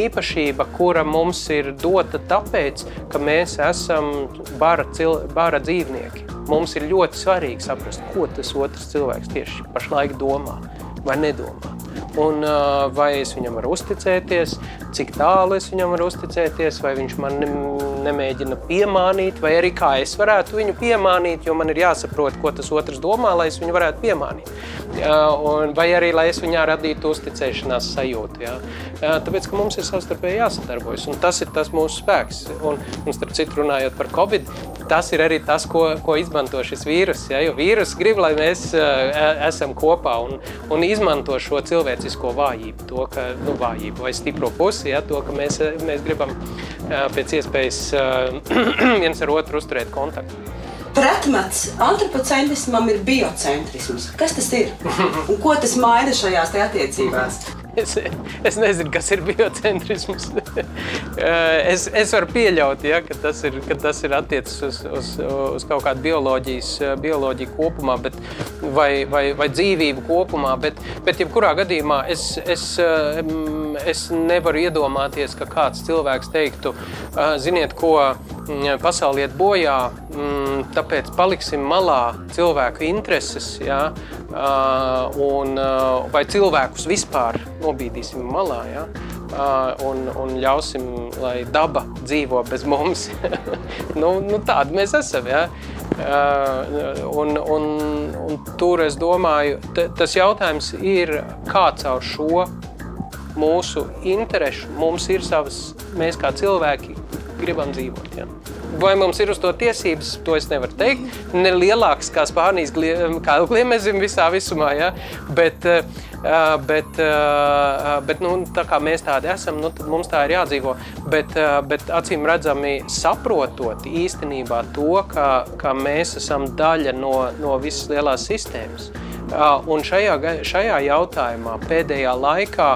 īpašība, kura mums ir dota tāpēc, ka mēs esam bara, cil, bara dzīvnieki. Mums ir ļoti svarīgi saprast, ko tas otrs cilvēks tieši pašlaik domā vai nedomā. Un, vai es viņam varu uzticēties, cik tālu es viņam varu uzticēties, vai viņš man ne, nemēģina piemānīt, vai arī kā es varētu viņu piemānīt, jo man ir jāsaprot, ko tas otrs domā, lai es viņu varētu piemānīt. Uh, vai arī, lai es viņā radītu uzticēšanās sajūtu. Ja? Tāpēc, ka mums ir savstarpēji jāsadarbojas, un tas ir tas mūsu spēks. Un, un starp citu, runājot par Covid, tas ir arī tas, ko, ko izmanto šis vīrus. Ja? Jo vīrus grib, lai mēs esam kopā un, un izmanto šo cilvēcisko vājību, to, ka, nu, vājību vai stipro pusi, ja? to, ka mēs, mēs gribam pēc iespējas viens ar otru uzturēt kontaktu. Pretmets antropocentrismam ir biocentrisms. Kas tas ir? Un ko tas maina šajās attiecībās? Es, es nezinu, kas ir biocentrisms. es, es varu pieļaut, ja, ka, tas ir, ka tas ir attiecis uz, uz, uz kaut kādu bioloģijas, bioloģiju kopumā, bet, vai, vai, vai dzīvību kopumā. Bet, bet jebkurā gadījumā es, es, es nevaru iedomāties, ka kāds cilvēks teiktu, ziniet, ko pasaulē iet bojā, tāpēc paliksim malā cilvēku intereses. Ja, un, vai cilvēkus vispār nobīdīsim malā. Ja? Un, un ļausim, lai daba dzīvo bez mums. nu, nu, tādi mēs esam. Ja? Un, un, un tur es domāju, tas jautājums ir, kā caur šo mūsu interesu mums ir savas, mēs kā cilvēki gribam dzīvot. Ja? Vai mums ir uz to tiesības, to es nevaru teikt. Ne lielāks kā Spānijas gliemežiem visā visumā, ja? bet, uh, bet, uh, bet nu, tā kā mēs tādi esam, nu, tad mums tā ir jādzīvo. Bet, bet acīm redzami saprotot īstenībā to, ka, ka mēs esam daļa no, no visas lielās sistēmas. Un šajā, šajā jautājumā pēdējā laikā,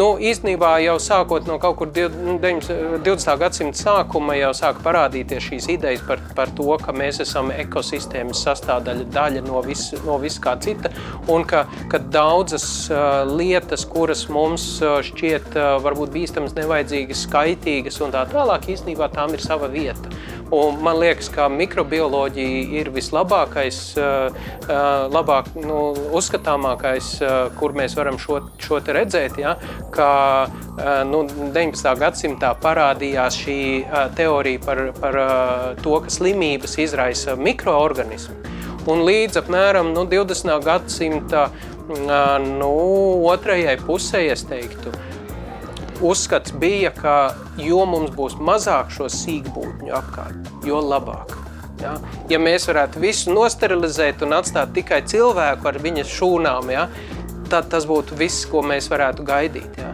nu, īstenībā jau sākot no kaut kur 20. gadsimta sākuma, jau sāk parādīties šīs idejas par, par to, ka mēs esam ekosistēmas sastāvdaļa, daļa no vis, no vis kā cita, un ka, ka daudzas uh, lietas, kuras mums šķiet uh, varbūt bīstamas, nevajadzīgas, skaitīgas un tā tālāk, īstenībā tām ir sava vieta. Un man liekas, ka mikrobioloģija ir vislabākais, labāk, nu, uzskatāmākais, kur mēs varam šo, šo redzēt. Ja? Ka nu, 19. gadsimtā parādījās šī teorija par, par to, ka slimības izraisa mikroorganismi. Un līdz apmēram nu, 20. gadsimta nu, otrajai pusē, es teiktu, uzskats bija, ka jo mums būs mazāk šo sīkbūtņu apkārt, jo labāk. Ja? ja mēs varētu visu nosterilizēt un atstāt tikai cilvēku ar viņas šūnām, ja? tad tas būtu viss, ko mēs varētu gaidīt. Ja?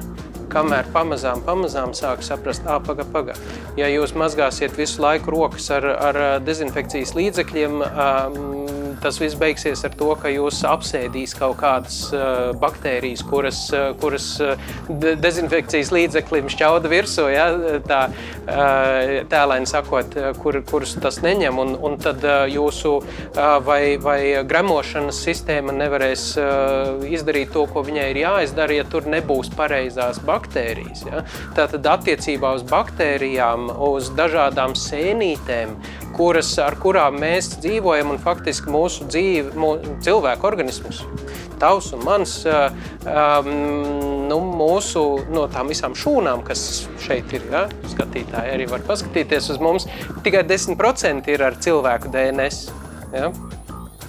Kamēr pamazām, pamazām sāk saprast, ah, paga, paga. Ja jūs mazgāsiet visu laiku rokas ar, ar dezinfekcijas līdzekļiem, tas viss beigsies ar to, ka jūs apsēdīs kaut kādas baktērijas, kuras, kuras dezinfekcijas līdzeklim šķauda virsū, ja, tā tēlēni sakot, kur, kurus tas neņem, un, un tad jūsu vai, vai gremošanas sistēma nevarēs izdarīt to, ko viņai ir jāizdara, ja tur nebūs pareizās baktērijas. Ja. Tātad attiecībā uz baktērijām, uz dažādām sēnītēm, kuras, ar kurām mēs dzīvojam un faktiski mūsu dzīve, mūsu cilvēku organismus. Tavs un mans, um, nu, mūsu no tām visām šūnām, kas šeit ir, ja, skatītāji arī var paskatīties uz mums, tikai 10% ir ar cilvēku DNS. Ja.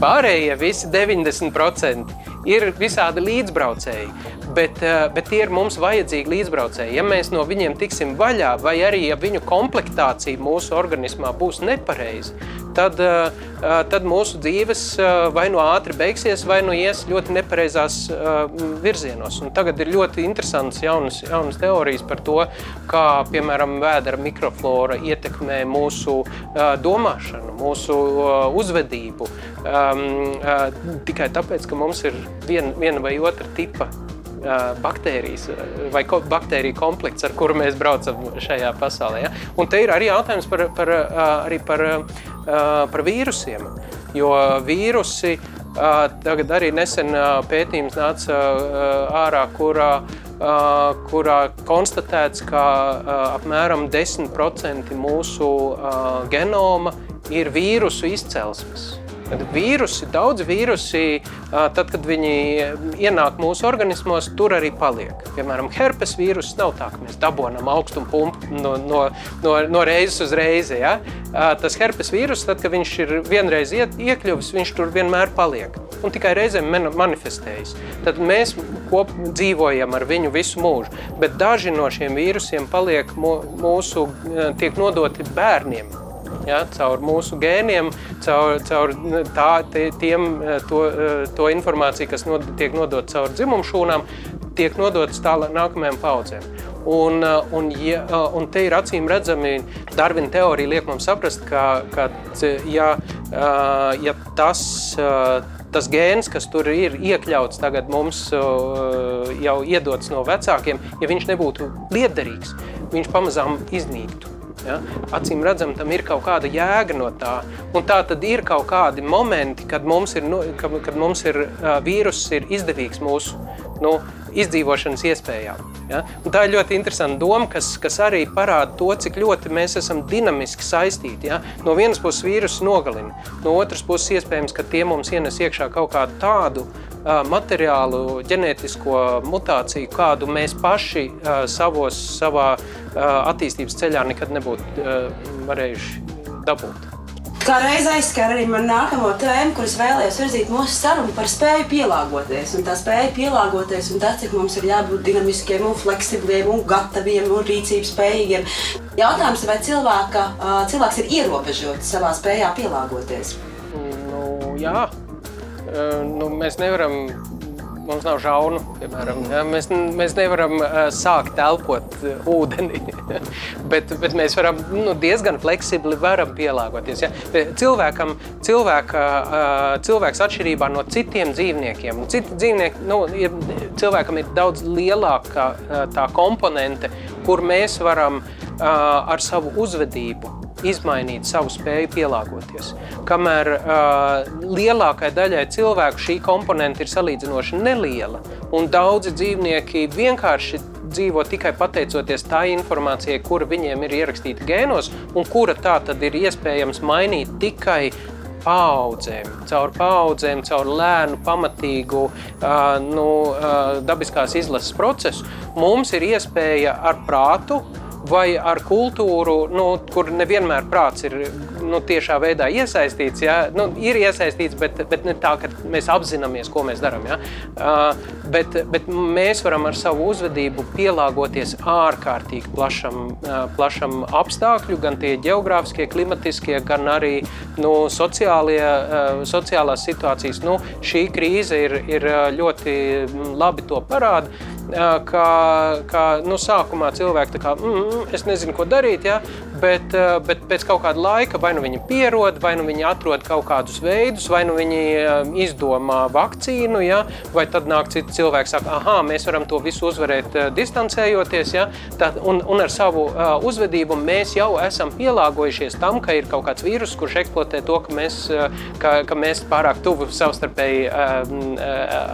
Pārējie visi 90% ir visādi līdzbraucēji, bet, eh, bet tie ir mums vajadzīgi līdzbraucēji. Ja mēs no viņiem tiksim vaļā, vai arī ja viņu komplektācija mūsu organismā būs nepareiza, tad, eh, eh, tad mūsu dzīves vai nu ātri beigsies, vai nu ies ļoti nepareizās virzienos. Un tagad ir ļoti interesants jaunas, jaunas teorijas par to, kā piemēram vēdera mikroflora ietekmē mūsu domāšanu, mūsu uzvedību. Uh, tikai tāpēc, ka mums ir vien, viena vai otra tipa baktērijas vai ko, baktēriju komplekts, ar kuru mēs braucam šajā pasaulē. Ja? Un te ir arī jautājums par, par, arī par, par vīrusiem, jo vīrusi tagad arī nesen pētījums nāca ārā, kurā kurā konstatēts, ka apmēram 10% mūsu genoma ir vīrusu izcelsmes. Kad vīrusi, daudz vīrusi, tad, kad viņi ienāk mūsu organismos, tur arī paliek. Piemēram, herpes vīruss nav tā, ka mēs dabonam augstumu pumpu no, no, no, no reizes uz reizi. Ja? Tas herpes vīruss, tad, kad viņš ir vienreiz iekļuvis, viņš tur vienmēr paliek. Un tikai reizēm manifestējas. Tad mēs kop dzīvojam ar viņu visu mūžu. Bet daži no šiem vīrusiem paliek mūsu, tiek nodoti bērniem ja, caur mūsu gēniem, caur, caur tā, tiem, eh, to, eh, to informāciju, kas nod, tiek nodota caur dzimumu šūnām, tiek nodotas tālāk nākamajām paudzēm. Un, eh, un, ja, un te ir acīm redzami, Darvina teorija liek mums saprast, ka, ka ja, ja tas, tas gēns, kas tur ir iekļauts tagad mums jau iedots no vecākiem, ja viņš nebūtu liederīgs, viņš pamazām iznīktu. Ja? Acīm redzam, tam ir kaut kāda jēga no tā. Un tā tad ir kaut kādi momenti, kad mums ir, kad, kad mums ir uh, vīruss ir izdevīgs mūsu nu, izdzīvošanas iespējām. Ja? Un tā ir ļoti interesanta doma, kas, kas arī parāda to, cik ļoti mēs esam dinamiski saistīti. Ja? No vienas puses vīrusu nogalina, no otras puses iespējams, ka tie mums ienes iekšā kaut kādu tādu uh, materiālu, ģenētisko mutāciju, kādu mēs paši uh, savos, savā attīstības ceļā nekad nebūtu varējuši dabūt. Kā reiz aizskar arī man nākamo tēmu, kuras vēlējos virzīt mūsu sarunu par spēju pielāgoties. Un tā spēja pielāgoties un tas, cik mums ir jābūt dinamiskiem, un fleksibliem, un gataviem un rīcības spējīgiem. Jautājums, vai cilvēka, cilvēks ir ierobežots savā spējā pielāgoties? Nu, jā, nu, mēs nevaram mums nav žaunu. Piemēram, ja? mēs, mēs nevaram sākt elpot uh, ūdeni, bet, bet mēs varam nu, diezgan fleksibli pielāgoties. Ja? Cilvēkam, cilvēka, cilvēks atšķirībā no citiem dzīvniekiem, citi dzīvnieki, nu, ir, cilvēkam ir daudz lielāka tā komponente, kur mēs varam ar savu uzvedību izmainīt savu spēju pielāgoties. Kamēr uh, lielākai daļai cilvēku šī komponente ir salīdzinoši neliela, un daudzi dzīvnieki vienkārši dzīvo tikai pateicoties tā informācijai, kura viņiem ir ierakstīta gēnos, un kura tā tad ir iespējams mainīt tikai paudzēm, caur paudzēm, caur lēnu, pamatīgu uh, nu, uh, dabiskās izlases procesu, mums ir iespēja ar prātu vai ar kultūru, nu, kur nevienmēr prāts ir nu, tiešā veidā iesaistīts. Ja? Nu, ir iesaistīts, bet, bet ne tā, ka mēs apzināmies, ko mēs darām. Uh, bet, bet mēs varam ar savu uzvedību pielāgoties ārkārtīgi plašam, uh, plašam apstākļu, gan tie geogrāfiskie, klimatiskie, gan arī nu, sociālie, uh, sociālās situācijas. Nu, šī krīze ir, ir ļoti labi to parāda ka, ka nu, sākumā cilvēki kā, mm, mm, es nezinu, ko darīt, ja, bet, bet pēc kaut kāda laika vai nu viņi pierod, vai nu viņi atrod kaut kādus veidus, vai nu viņi izdomā vakcīnu, ja? vai tad nāk citi cilvēki, saka, ah, mēs varam to visu uzvarēt distancējoties. Ja? Tad, un, un ar savu uzvedību mēs jau esam pielāgojušies tam, ka ir kaut kāds vīrus, kurš eksploatē to, ka mēs, ka, ka mēs pārāk tuvu savstarpēji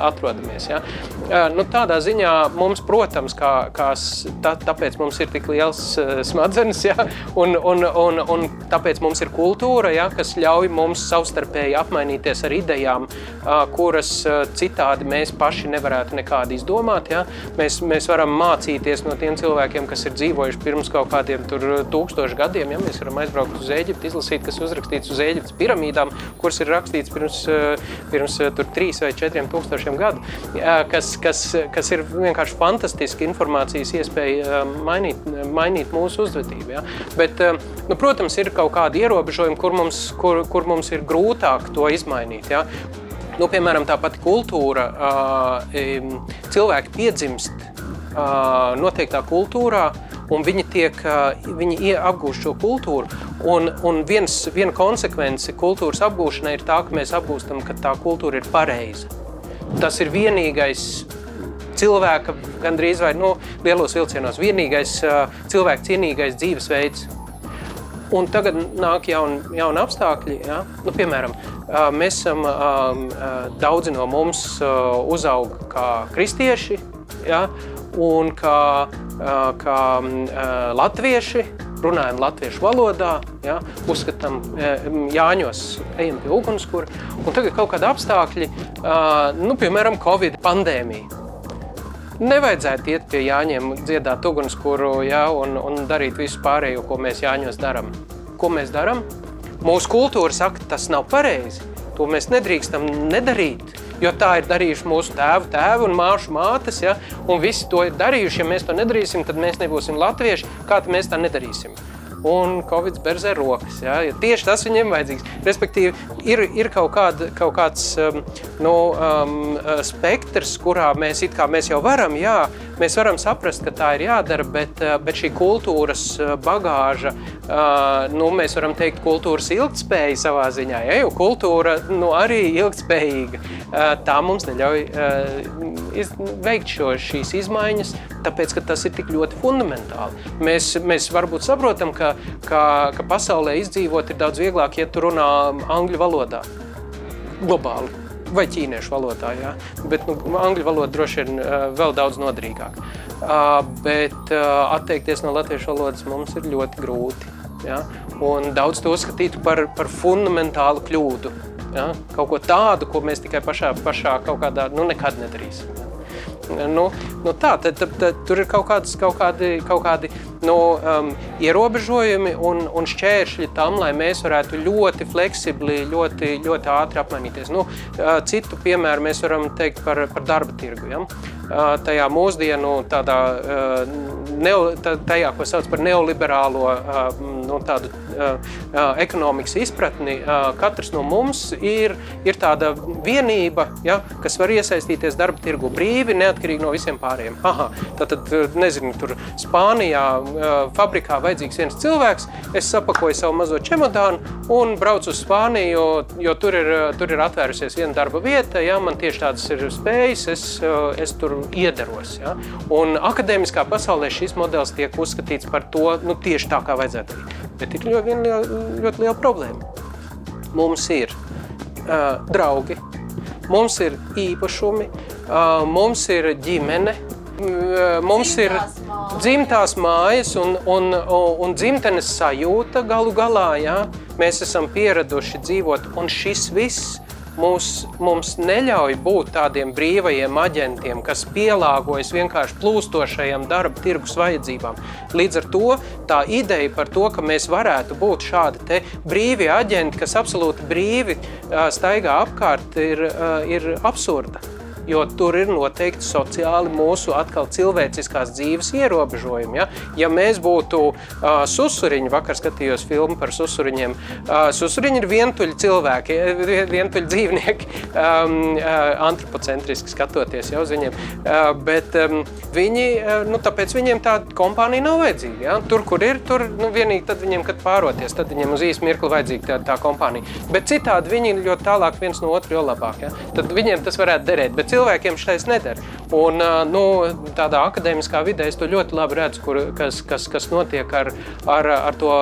atrodamies. Ja? Nu, tādā ziņā mums, protams, kā, kā tā, tāpēc mums ir tik liels smadzenes, ja? Un, un, un, un tāpēc mums ir kultūra, ja? kas ļauj mums savstarpēji apmainīties ar idejām, kuras citādi mēs paši nevarētu nekādi izdomāt. Ja? Mēs, mēs varam mācīties no tiem cilvēkiem, kas ir dzīvojuši pirms kaut kādiem tūkstošu gadiem. Ja? Mēs varam aizbraukt uz Eģipti, izlasīt, kas uzrakstīts uz Eģiptes piramīdām, kuras ir rakstīts pirms, pirms tur trīs vai četriem tūkstošiem gadu, kas, kas, kas ir vienkārši fantastiski informācijas iespēja mainīt, mainīt mūsu uzvedību. Ja? Bet, nu, protams, ir kaut kādi ierobežojumi, kur mums, kur, kur mums ir grūtāk to izmainīt. Ja? Nu, piemēram, tā pati kultūra. Cilvēki piedzimst noteiktā kultūrā, un viņi, tiek, viņi apgūst šo kultūru. Un, un viens, viena konsekvence kultūras apgūšanai ir tā, ka mēs apgūstam, ka tā kultūra ir pareiza. Tas ir vienīgais cilvēka, gandrīz vai nu, lielos vilcienos, vienīgais cilvēka cienīgais dzīvesveids. Un tagad nāk jauni jaun apstākļi. Ja? Nu, piemēram, mēs esam daudzi no mums uzaug kā kristieši ja? un kā, kā latvieši runājam latviešu valodā, ja, uzskatām, Jāņos, ejam pie ugunskura. Un tagad kaut kādi apstākļi, nu, piemēram, Covid pandēmija. Nevajadzētu iet pie Jāņiem, dziedāt ugunskura ja, un, un darīt visu pārējo, ko mēs Jāņos darām. Ko mēs darām? Mūsu kultūra saka, tas nav pareizi. To mēs nedrīkstam nedarīt. Jo tā ir darījuši mūsu tēvu, tēvu un māšu mātes. Ja? Un visi to ir darījuši. Ja mēs to nedarīsim, tad mēs nebūsim latvieši. Kā mēs tā nedarīsim? Un Covid berzē rokas. Ja? Ja tieši tas viņiem vajadzīgs. Respektīvi, ir, ir kaut, kāda, kaut kāds um, nu, um, uh, spektrs, kurā mēs, kā mēs jau varam, jā, mēs varam saprast, ka tā ir jādara, bet, uh, bet šī kultūras uh, bagāža, uh, nu, mēs varam teikt, kultūras ilgtspēja savā ziņā, ja? jo kultūra nu, arī ilgtspējīga. Uh, tā mums neļauj uh, iz, veikt šo, šīs izmaiņas, tāpēc, ka tas ir tik ļoti fundamentāli. Mēs, mēs varbūt saprotam, ka, ka, ka pasaulē izdzīvot ir daudz vieglāk, ja tu runā angļu valodā, globāli. Vai ķīniešu valodā, jā. Bet nu, angļu valoda droši vien uh, vēl daudz noderīgāk. Uh, bet uh, atteikties no latviešu valodas mums ir ļoti grūti. Ja? Un daudz to uzskatītu par, par fundamentālu kļūdu. Ja? Kaut ko tādu, ko mēs tikai pašā, pašā kaut kādā, nu nekad nedarīsim. Ja? Nu, nu tā, tad, tad, tad tur ir kaut, kāds, kaut kādi, kaut kādi nu, um, ierobežojumi un, un šķēršļi tam, lai mēs varētu ļoti fleksibli, ļoti, ļoti ātri apmainīties. Nu, uh, citu piemēru mēs varam teikt par, par darba tirgu. Ja? Tajā mūsdienu tādā, neo, tajā, ko sauc par neoliberālo nu, tādu, ekonomikas izpratni, katrs no mums ir, ir tāda vienība, ja, kas var iesaistīties darba tirgu brīvi, neatkarīgi no visiem pārējiem. Aha, tad, nezinu, tur Spānijā fabrikā vajadzīgs viens cilvēks, es sapakoju savu mazo čemodānu un braucu uz Spāniju, jo, jo tur, ir, tur ir atvērusies viena darba vieta, ja, man tieši tādas ir spējas, es, es tur iedaros. Ja. Un akadēmiskā pasaulē šis modelis tiek uzskatīts par to nu, tieši tā, kā vajadzētu. Bet ir ļoti, ļoti, ļoti liela problēma. Mums ir uh, draugi, mums ir īpašumi, uh, mums ir ģimene, mums ir dzimtās mājas un, un, un, dzimtenes sajūta galu galā. Ja? Mēs esam pieraduši dzīvot, un šis viss mūs, mums neļauj būt tādiem brīvajiem aģentiem, kas pielāgojas vienkārši plūstošajam darba tirgus vajadzībām. Līdz ar to tā ideja par to, ka mēs varētu būt šādi brīvi aģenti, kas absolūti brīvi staigā apkārt, ir, ir absurda. Jo tur ir noteikti sociāli mūsu atkal cilvēciskās dzīves ierobežojumi. Ja, ja mēs būtu uh, susuriņi, vakar skatījos filmu par susuriņiem, uh, susuriņi ir vientuļi cilvēki, vientuļi dzīvnieki, um, uh, antropocentriski skatoties jau uz viņiem, uh, bet um, viņi, uh, nu tāpēc viņiem tāda kompānija nav vajadzīga. Ja? Tur, kur ir, tur nu, vienīgi tad viņiem, kad pāroties, tad viņiem uz īsu mirkli vajadzīga tā, tā kompānija. Bet citādi viņi ir ļoti tālāk viens no otra, jo labāk. Ja? Tad viņiem tas varētu derēt, bet cilvēkiem šis neder. Un, nu, tādā akadēmiskā vidē es to ļoti labi redzu, kur, kas, kas, kas notiek ar, ar, ar to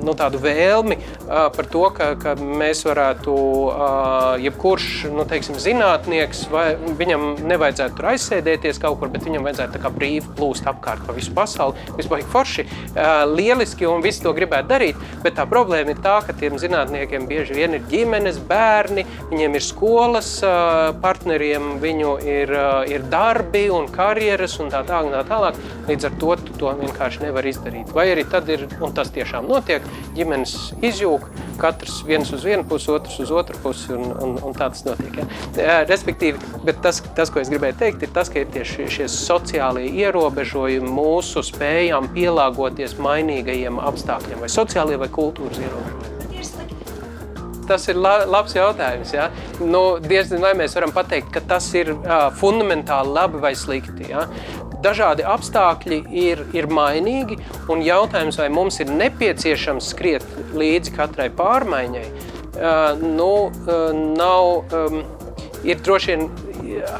nu, vēlmi par to, ka, ka mēs varētu, jebkurš nu, teiksim, zinātnieks, vai viņam nevajadzētu tur aizsēdēties kaut kur, bet viņam vajadzētu brīvi plūst apkārt pa visu pasauli. Vispār forši, lieliski, un visi to gribētu darīt, bet tā problēma ir tā, ka tiem zinātniekiem bieži vien ir ģimenes, bērni, viņiem ir skolas partneriem, viņu ir, ir darbi un karjeras un tā tālāk. Tā tālāk. Līdz ar to tu to vienkārši nevar izdarīt. Vai arī tad ir, un tas tiešām notiek, ģimenes izjūg, katrs viens uz vienu pusi, otrs uz otru pusi, un, un, un tā tas notiek. Ja. Respektīvi, bet tas, tas, ko es gribēju teikt, ir tas, ka ir tieši šie sociālie ierobežojumi mūsu spējām pielāgoties mainīgajiem apstākļiem, vai sociālie vai kultūras ierobežojumi tas ir la, labs jautājums. Ja? Nu, diezgan vai mēs varam pateikt, ka tas ir uh, fundamentāli labi vai slikti. Ja? Dažādi apstākļi ir, ir mainīgi, un jautājums, vai mums ir nepieciešams skriet līdzi katrai pārmaiņai, uh, nu, uh, nav, um, ir droši vien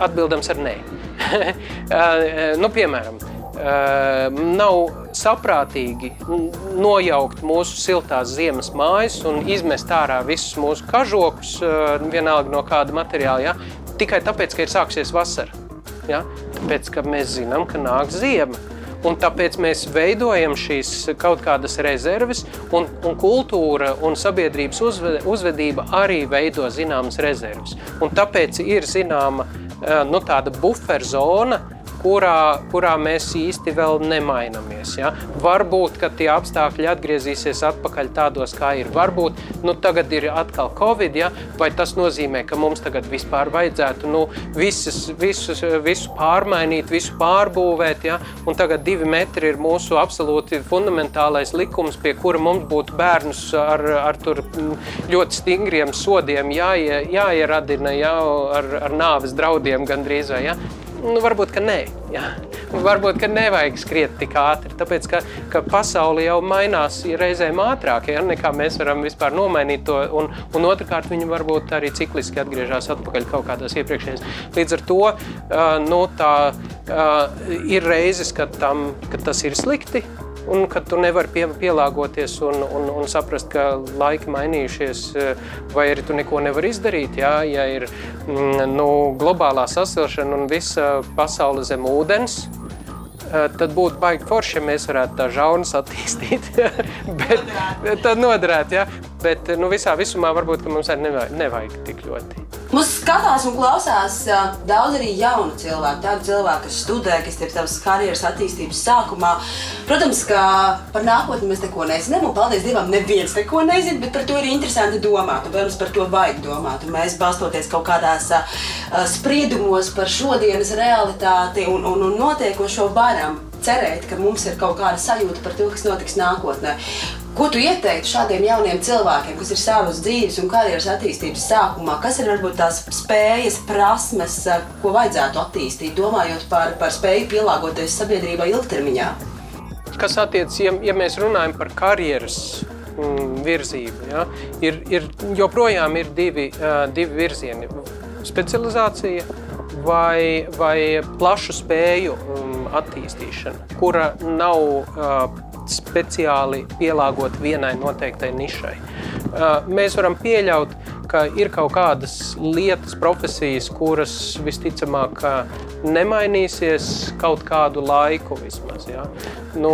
atbildams ar nē. uh, nu, piemēram, uh, nav saprātīgi nojaukt mūsu siltās ziemas mājas un izmest ārā visus mūsu kažokus, vienalga no kāda materiāla, ja? tikai tāpēc, ka ir sāksies vasara. Ja? Tāpēc, ka mēs zinām, ka nāk ziema. Un tāpēc mēs veidojam šīs kaut kādas rezerves, un, un kultūra un sabiedrības uzvedība arī veido zināmas rezerves. Un tāpēc ir zināma nu, tāda buferzona, kurā, kurā mēs īsti vēl nemainamies. Ja? Varbūt, ka tie apstākļi atgriezīsies atpakaļ tādos, kā ir. Varbūt nu, tagad ir atkal Covid, ja? vai tas nozīmē, ka mums tagad vispār vajadzētu nu, visas, visus, visu pārmainīt, visu pārbūvēt. Ja? Un tagad divi metri ir mūsu absolūti fundamentālais likums, pie kura mums būtu bērnus ar, ar ļoti stingriem sodiem jāie, jāieradina ja? ar, ar nāves draudiem gandrīz. Vai, ja? Nu, varbūt, ka nē. Jā. Varbūt, ka nevajag skriet tik ātri, tāpēc, ka, ka pasauli jau mainās reizēm ātrāk, ja, nekā mēs varam vispār nomainīt to, un, un otrkārt viņi varbūt arī cikliski atgriežas atpakaļ kaut kādās iepriekšējās. Līdz ar to nu, tā, ir reizes, kad, tam, kad tas ir slikti, un ka tu nevari pie, pielāgoties un, un, un saprast, ka laiki mainījušies, vai arī tu neko nevari izdarīt. Jā, ja ir mm, nu, globālā sasilšana un visa pasaule zem ūdens, eh, tad būtu baigi forši, ja mēs varētu tā žaunas attīstīt. Bet, tad noderēt, ja? Bet nu, visā visumā varbūt mums arī nevajag, nevajag tik ļoti. Mums skatās un klausās daudz arī jaunu cilvēku, tādu cilvēku, kas studē, kas ir savas karjeras attīstības sākumā. Protams, ka par nākotni mēs neko nezinām, un paldies Dievam, neviens neko nezina, bet par to ir interesanti domāt, un, protams, par to vajag domāt. Un mēs balstoties kaut kādās uh, spriedumos par šodienas realitāti un, un, un notiekošo varam cerēt, ka mums ir kaut kāda sajūta par to, kas notiks nākotnē. Ko tu ieteiktu šādiem jauniem cilvēkiem, kas ir savas dzīves un karjeras attīstības sākumā? Kas ir varbūt tās spējas, prasmes, ko vajadzētu attīstīt, domājot par, par spēju pielāgoties sabiedrībai ilgtermiņā? Kas attiecas, ja, ja mēs runājam par karjeras mm, virzību, ja, ir, ir, joprojām ir divi, divi virzieni - specializācija vai, vai plašu spēju um, attīstīšana, kura nav speciāli pielāgot vienai noteiktai nišai. Mēs varam pieļaut, ka ir kaut kādas lietas, profesijas, kuras visticamāk nemainīsies kaut kādu laiku vismaz. Ja? Nu,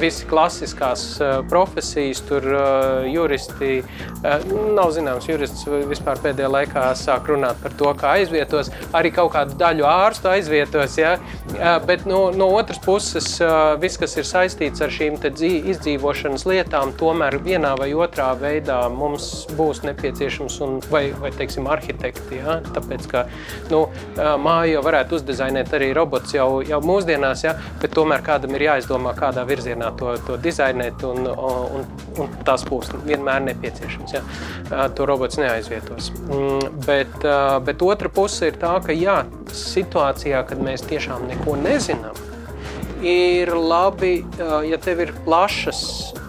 visi klasiskās profesijas, tur juristi, nav zināms, jurists vispār pēdējā laikā sāk runāt par to, kā aizvietos, arī kaut kādu daļu ārstu aizvietos, ja? bet no, no otras puses viss, kas ir saistīts ar šīm izdzīvošanas lietām, tomēr vienā vai otrā veidā mums būs nepieciešams un vai, vai teiksim, arhitekti, ja? tāpēc, ka nu, Māju jau varētu uzdizainēt arī robots jau, jau mūsdienās, ja, bet tomēr kādam ir jāizdomā, kādā virzienā to, to dizainēt, un, un, un tas būs vienmēr nepieciešams. Ja. To robots neaizvietos. Mm, bet, bet otra puse ir tā, ka jā, situācijā, kad mēs tiešām neko nezinām, ir labi, ja tev ir plašas,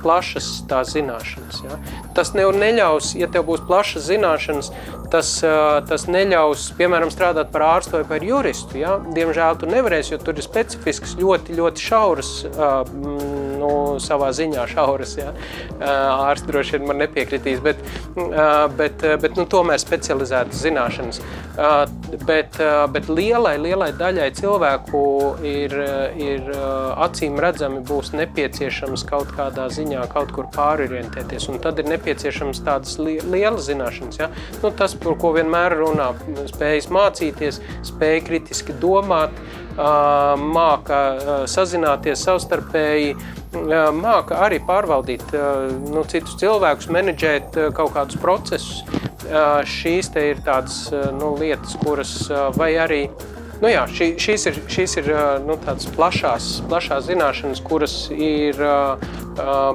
plašas tās zināšanas. Ja? Tas neļaus, ja tev būs plašas zināšanas, tas, tas neļaus, piemēram, strādāt par ārstu vai par juristu. Ja? Diemžēl tu nevarēsi, jo tur ir specifisks, ļoti, ļoti šauras, nu, savā ziņā šauras. Ja? Ārsts droši vien man nepiekritīs, bet, bet, bet nu, tomēr specializētas zināšanas. Bet, bet lielai, lielai daļai cilvēku ir, ir acīm redzami būs nepieciešams kaut kādā ziņā kaut kur pārorientēties, un tad ir nepieciešams tādas lielas zināšanas. Ja? Nu, tas, par ko vienmēr runā, spējas mācīties, spēja kritiski domāt, māka sazināties savstarpēji, māka arī pārvaldīt nu, citus cilvēkus, menedžēt kaut kādus procesus. Šīs ir tādas nu, lietas, kuras vai arī Nu jā, šī, šīs ir, šīs ir nu, tādas plašās, plašās zināšanas, kuras ir,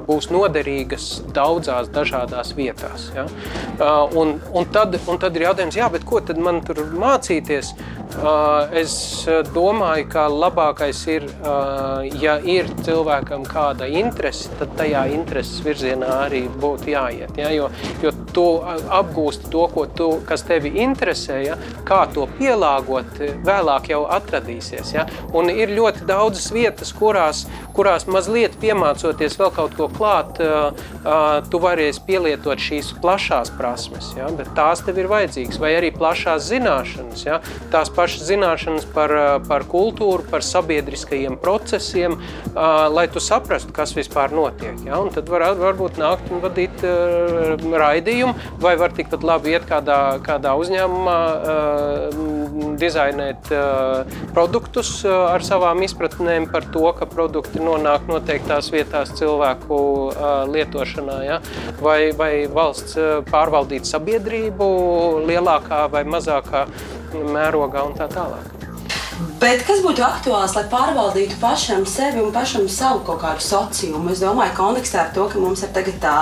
būs noderīgas daudzās dažādās vietās. Ja? Un, un, tad, un tad ir jautājums, jā, ko tad man tur mācīties? Es domāju, ka labākais ir, ja ir cilvēkam kāda interese, tad tajā intereses virzienā arī būtu jāiet. Ja? Jo, jo tu apgūsti to, tu, kas tevi interesē, ja? kā to pielāgot, vēlāk jau atradīsies. Ja? Un ir ļoti daudzas vietas, kurās, kurās mazliet piemācoties vēl kaut ko klāt, tu varēsi pielietot šīs plašās prasmes, ja? bet tās tev ir vajadzīgas, vai arī plašās zināšanas. Ja? Tās pašas zināšanas par, par kultūru, par sabiedriskajiem procesiem, lai tu saprastu, kas vispār notiek. Ja? Un tad var, varbūt nākt un vadīt raidījumu, vai var tikpat labi iet kādā, kādā uzņēmumā, dizainēt produktus ar savām izpratnēm par to, ka produkti nonāk noteiktās vietās cilvēku lietošanā, ja? vai, vai valsts pārvaldīt sabiedrību lielākā vai mazākā mērogā un tā tālāk. Bet kas būtu aktuāls, lai pārvaldītu pašam sevi un pašam savu kaut kādu sociumu? Es domāju, kontekstā ar to, ka mums ir tagad tā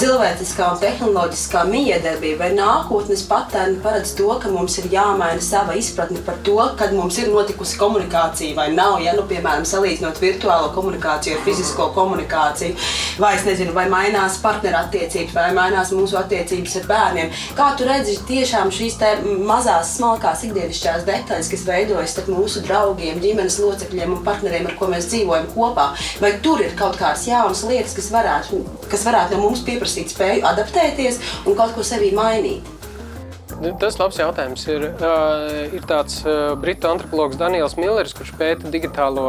cilvēciskā un tehnoloģiskā miedarbība, vai nākotnes patērni paredz to, ka mums ir jāmaina sava izpratne par to, kad mums ir notikusi komunikācija vai nav. Ja, nu, piemēram, salīdzinot virtuālo komunikāciju ar fizisko komunikāciju, vai es nezinu, vai mainās partnerattiecības, vai mainās mūsu attiecības ar bērniem. Kā tu redzi tiešām šīs mazās, smalkās ikdienišķās detaļas, kas veidojas starp mūsu mūsu draugiem, ģimenes locekļiem un partneriem, ar ko mēs dzīvojam kopā. Vai tur ir kaut kādas jaunas lietas, kas varētu, kas varētu no mums pieprasīt spēju adaptēties un kaut ko sevī mainīt? Tas labs jautājums ir, uh, ir tāds uh, britu antropologs Daniels Millers, kurš pēta digitālo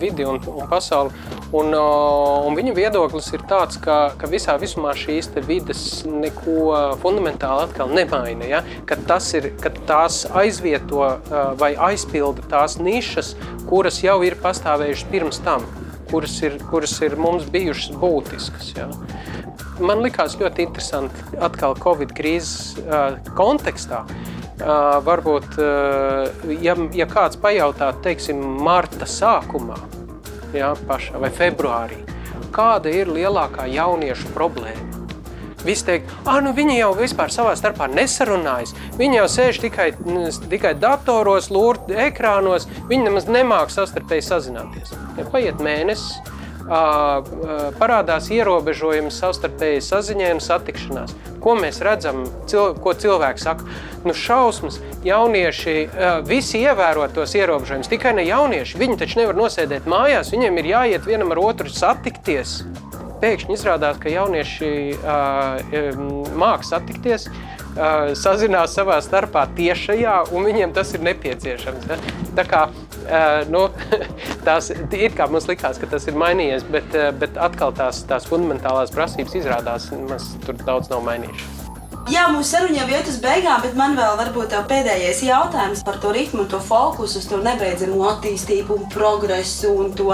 vidi un, un pasauli. Un, uh, un viņa viedoklis ir tāds, ka, ka visā visumā šīs vidas neko fundamentāli atkal nemaina. Ja? Ka, ir, ka tās aizvieto uh, vai aizpilda tās nišas, kuras jau ir pastāvējušas pirms tam, kuras ir, kuras ir mums bijušas būtiskas. Ja? Man likās ļoti interesanti atkal Covid krīzes uh, kontekstā. Uh, varbūt, uh, ja, ja kāds pajautā, teiksim, marta sākumā, jā, pašā, vai februārī, kāda ir lielākā jauniešu problēma? Visi teikt, ah, nu viņi jau vispār savā starpā nesarunājas. Viņi jau sēž tikai, tikai datoros, lūrt ekrānos, viņi nemaz nemāk savstarpēji sazināties. Ja paiet mēnesis, parādās ierobežojumi savstarpēji saziņai un satikšanās. Ko mēs redzam, cil, ko cilvēks saka? Nu, šausmas, jaunieši visi ievēro tos ierobežojumus, tikai ne jaunieši. Viņi taču nevar nosēdēt mājās, viņiem ir jāiet vienam ar otru satikties. Pēkšņi izrādās, ka jaunieši māca satikties, uh, sazinās savā starpā tiešajā, un viņiem tas ir nepieciešams. Ja? Tā kā Uh, nu, tās ir kā mums likās, ka tas ir mainījies, bet, uh, bet atkal tās, tās fundamentālās prasības izrādās, mums tur daudz nav mainījušas. Jā, mūsu saruna jau iet uz beigām, bet man vēl varbūt pēdējais jautājums par to ritmu, to fokusu, to nebeidzamo attīstību un progresu un to,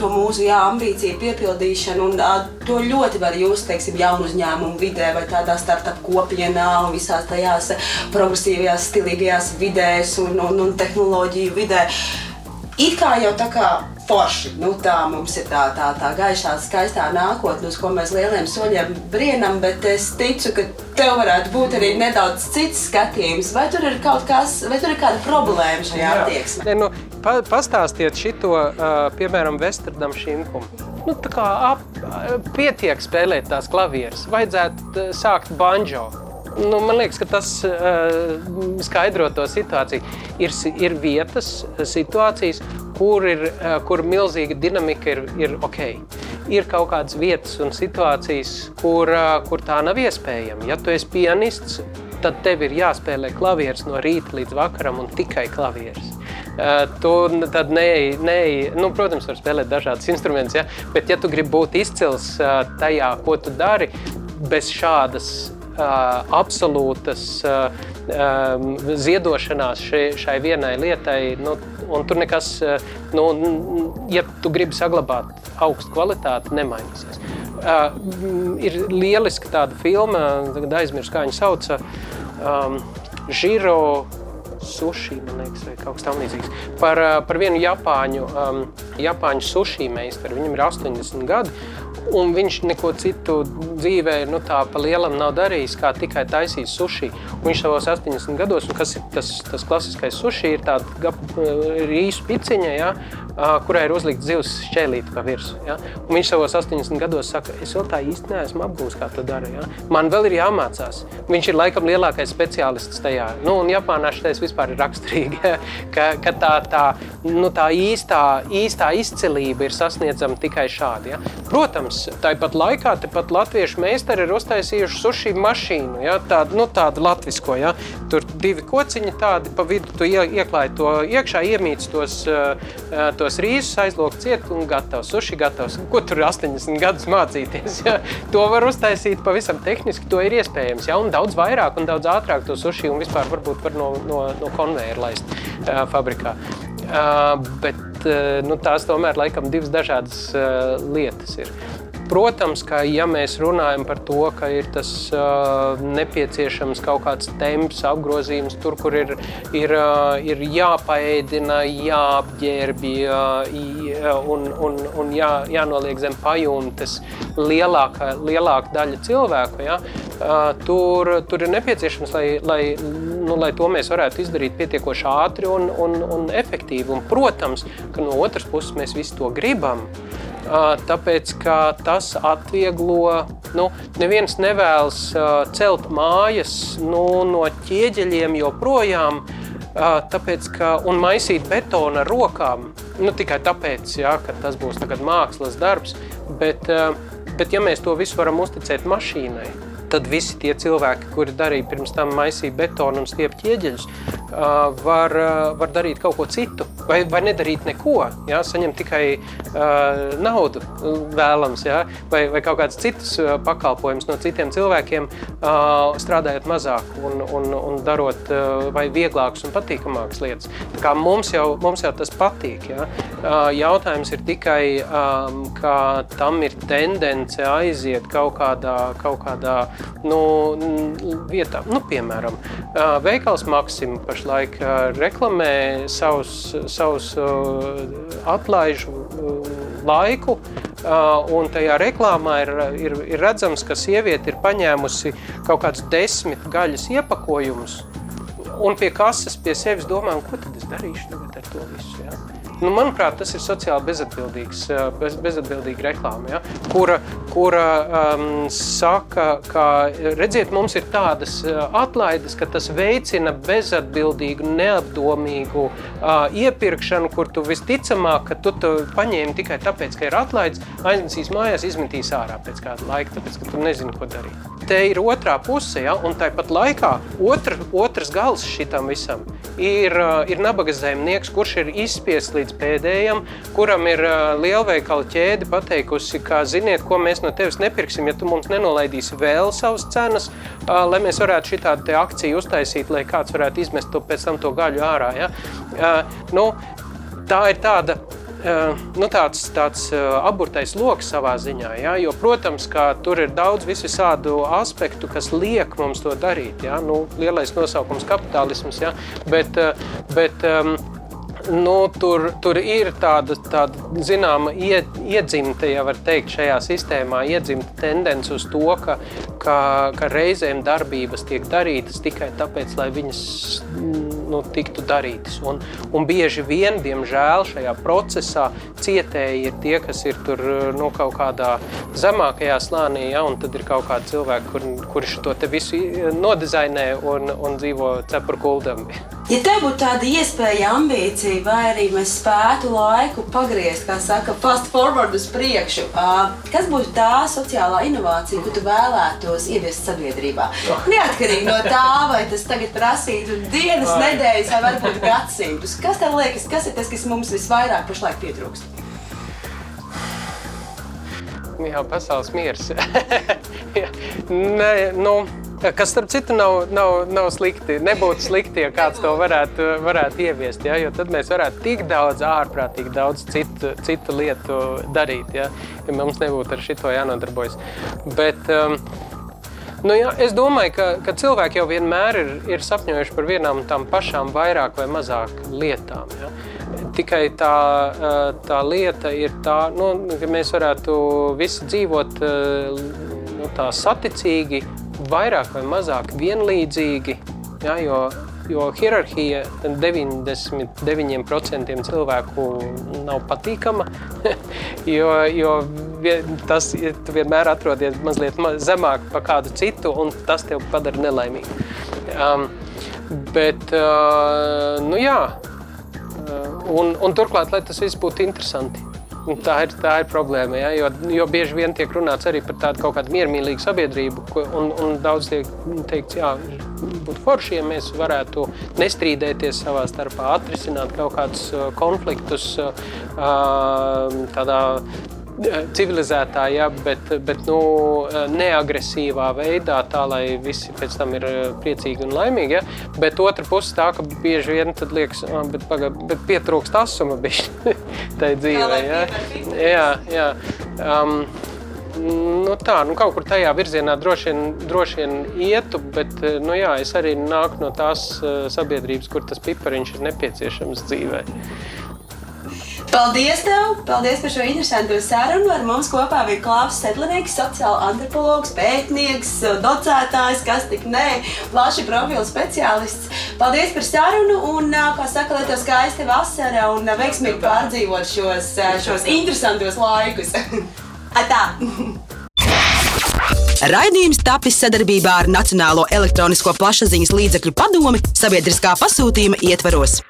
to mūsu jā, ambīciju piepildīšanu. Un, to ļoti var jūs, teiksim, jaunu uzņēmumu vidē vai tādā startup kopienā un visās tajās progresīvajās, stilīgajās vidēs un, un, un tehnoloģiju vidē. It kā jau tā kā forši. Nu, tā mums ir tā, tā, tā gaišā, skaistā nākotne, uz ko mēs lieliem soļiem brienam, bet es ticu, ka tev varētu būt arī nedaudz cits skatījums. Vai tur ir kaut kas, vai tur ir kāda problēma šajā attieksmē? Ne, nu, pa, pastāstiet šito, uh, piemēram, Vesterdam Šimkum. Nu, tā kā ap, pietiek spēlēt tās klavieres, vajadzētu sākt banjo. Nu, man liekas, ka tas uh, skaidro to situāciju. Ir, ir vietas, situācijas, kur ir uh, kur milzīga dinamika, ir, ir ok. Ir kaut kādas vietas un situācijas, kur, uh, kur tā nav iespējama. Ja tu esi pianists, tad tev ir jāspēlē klavieres no rīta līdz vakaram un tikai klavieres. Uh, tu tad neej, neej, nu, protams, var spēlēt dažādas instrumentus, ja? bet ja tu gribi būt izcils uh, tajā, ko tu dari, bez šādas absolūtas ziedošanās šai, šai vienai lietai. Nu, un tur nekas, nu, ja tu gribi saglabāt augstu kvalitāti, nemainīsies. Uh, ir lieliska tāda filma, tagad aizmirsu, kā viņa sauca. Um, Žiro sushi, man liekas, vai kaut kas tamlīdzīgs. Par, par vienu Japāņu, um, Japāņu sushi meistaru. Viņam ir 80 gadi, un viņš neko citu dzīvē nu, tā pa lielam nav darījis, kā tikai taisījis sushi. Viņš savos 80 gados, un kas ir tas, tas klasiskais sushi, ir tāda rīsu piciņa, ja, kurai ir uzlikts zivs šķēlīti pa virsu. Ja. Un viņš savos 80 gados saka, es vēl tā īsti neesmu apgūs, kā to dara. Ja. Man vēl ir jāmācās. Viņš ir laikam lielākais speciālists tajā. Nu, un Japānā šitais vispār ir raksturīgi, ja, ka, ka tā, tā, nu, tā īstā, īstā izcilība ir sasniedzama tikai šādi. Ja. Protams, tāpat laikā tepat latviešu meistari ir uztaisījuši sushi mašīnu, ja, tādu, nu, tādu latvisko. Ja. Tur divi kociņi tādi pa vidu, tu ieklāji to iekšā, iemīts tos, tos tos rīsus aizlūgt ciet un gatavs. Suši gatavs. Ko tur 80 gadus mācīties? Ja? To var uztaisīt pavisam tehniski, to ir iespējams. Ja? Un daudz vairāk un daudz ātrāk to suši un vispār varbūt var no, no, no konvejeru laist uh, fabrikā. Uh, bet uh, nu, tās tomēr laikam divas dažādas uh, lietas ir. Protams, ka ja mēs runājam par to, ka ir tas uh, nepieciešams kaut kāds temps, apgrozījums, tur, kur ir, ir, uh, ir jāpaēdina, jāapģērbj uh, un, un, un jā, jānoliek zem pajumtes lielāka, lielāka daļa cilvēku, ja, tur, tur ir nepieciešams, lai, lai, nu, lai to mēs varētu izdarīt pietiekoši ātri un, un, un efektīvi. Un, protams, ka no otras puses mēs visi to gribam tāpēc ka tas atvieglo, nu, neviens nevēlas celt mājas nu, no ķieģeļiem joprojām, tāpēc ka, un maisīt betonu ar rokām, nu, tikai tāpēc, ja, ka tas būs mākslas darbs, bet, bet ja mēs to visu varam uzticēt mašīnai, tad visi tie cilvēki, kuri darīja pirms tam maisīja betonu un stiep ķieģeļus, var, var darīt kaut ko citu vai, vai nedarīt neko, ja? saņemt tikai naudu vēlams, ja? vai, vai kaut kādus citus pakalpojumus no citiem cilvēkiem, strādājot mazāk un, un, un darot vai vieglākas un patīkamākas lietas. Tā kā mums jau, mums jau tas patīk. Uh, jautājums ir tikai, ka tam ir tendence aiziet kaut kādā, kaut kādā nu, vietā. Nu, piemēram, veikals Maksim pašlaik reklamē savus savus atlaižu laiku, un tajā reklāmā ir, ir, ir redzams, ka sieviete ir paņēmusi kaut kādus desmit gaļas iepakojumus, un pie kases pie sevis domā, ko tad es darīšu tagad ar to visu. Ja? Nu, manuprāt, tas ir sociāli bezatbildīgs, bez, bezatbildīga reklāma, ja? kura, kura um, saka, ka redziet, mums ir tādas atlaides, ka tas veicina bezatbildīgu, neapdomīgu uh, iepirkšanu, kur tu visticamāk, ka tu to paņēmi tikai tāpēc, ka ir atlaides, aiznesīs mājās, izmetīs ārā pēc kāda laika, tāpēc, ka tu nezini, ko darīt. Te ir otrā puse, ja? un tāpat laikā otra, otrs gals šitam visam ir, ir nabaga zemnieks, kurš ir izspiests līdz pēdējam, kuram ir lielveikala ķēde pateikusi, ka, ziniet, ko mēs no tevis nepirksim, ja tu mums nenolaidīsi vēl savas cenas, lai mēs varētu šitādu akciju uztaisīt, lai kāds varētu izmest to pēc tam to gaļu ārā. Ja? Nu, tā ir tāda nu, tāds, tāds aburtais lokus savā ziņā. Ja? Jo, protams, ka tur ir daudz visādu aspektu, kas liek mums to darīt. Ja? Nu, lielais nosaukums - kapitālisms. Ja? Bet, bet, nu, tur, tur ir tāda, tāda zināma iedzimta, ja var teikt, šajā sistēmā, iedzimta tendence uz to, ka, ka, ka reizēm darbības tiek darītas tikai tāpēc, lai viņas nu, tiktu darītas. Un, un bieži vien, diemžēl, šajā procesā cietēji ir tie, kas ir tur nu, kaut kādā zemākajā slānī, ja, un tad ir kaut kādi cilvēki, kur, kurš to visu nodizainē un, un dzīvo cepuru kuldam. Ja tev būtu tāda iespēja, ambīcija, vai arī mēs spētu laiku pagriezt, kā saka, fast forward uz priekšu, kas būtu tā sociālā inovācija, ko tu vēlētos ieviest sabiedrībā? Neatkarīgi no tā, vai tas tagad prasītu dienas, nedēļas vai varbūt gadsimtus. Kas tev liekas, kas ir tas, kas mums visvairāk pašlaik pietrūkst? Jā, pasaules miers. Nē, nu, Kas, starp citu, nav, nav, nav slikti. Nebūtu slikti, ja kāds to varētu, varētu ieviest. Ja? Jo tad mēs varētu tik daudz, ārprātīgi daudz citu, citu lietu darīt. Ja, ja mums nebūtu ar šo jānodarbojas. Bet, um, Nu, jā, es domāju, ka, ka cilvēki jau vienmēr ir, ir sapņojuši par vienām tām pašām vairāk vai mazāk lietām. Ja? Tikai tā, tā lieta ir tā, nu, ka mēs varētu visi dzīvot nu, tā saticīgi, vairāk vai mazāk vienlīdzīgi, ja, jo, jo hierarhija 99% cilvēku nav patīkama, jo, jo tas vienmēr atrodies mazliet zemāk par kādu citu, un tas tev padara nelaimīgu. Um, bet, uh, nu jā, uh, un, un turklāt, lai tas viss būtu interesanti. Tā ir, tā ir problēma. Ja? Jo, jo bieži vien tiek runāts arī par tādu kaut kādu miermīlīgu sabiedrību, un, un daudz tiek teikts, jā, būtu forši, ja mēs varētu nestrīdēties savā starpā, atrisināt kaut kādus uh, konfliktus uh, tādā civilizētā, ja, bet, bet nu, neagresīvā veidā, tā lai visi pēc tam ir priecīgi un laimīgi. Ja. Bet otra puse tā, ka bieži vien tad liekas, ah, bet, paga, bet pietrūkst asuma bišķi tai dzīvē. Ja. Jā, jā. Um, Nu tā, nu kaut kur tajā virzienā droši vien, droši vien ietu, bet nu jā, es arī nāku no tās sabiedrības, kur tas pipariņš ir nepieciešams dzīvē. Paldies tev! Paldies par šo interesantu sarunu. Ar mums kopā bija Klaus Sedlnieks, sociāla antropologs, pētnieks, docētājs, kas tik nē, plaši profilu speciālists. Paldies par sarunu un, kā saka, lai tev skaista vasara un veiksmīgi pārdzīvot šos, šos interesantos laikus. Atā! Raidījums tapis sadarbībā ar Nacionālo elektronisko plašsaziņas līdzekļu padomi sabiedriskā pasūtījuma ietvaros.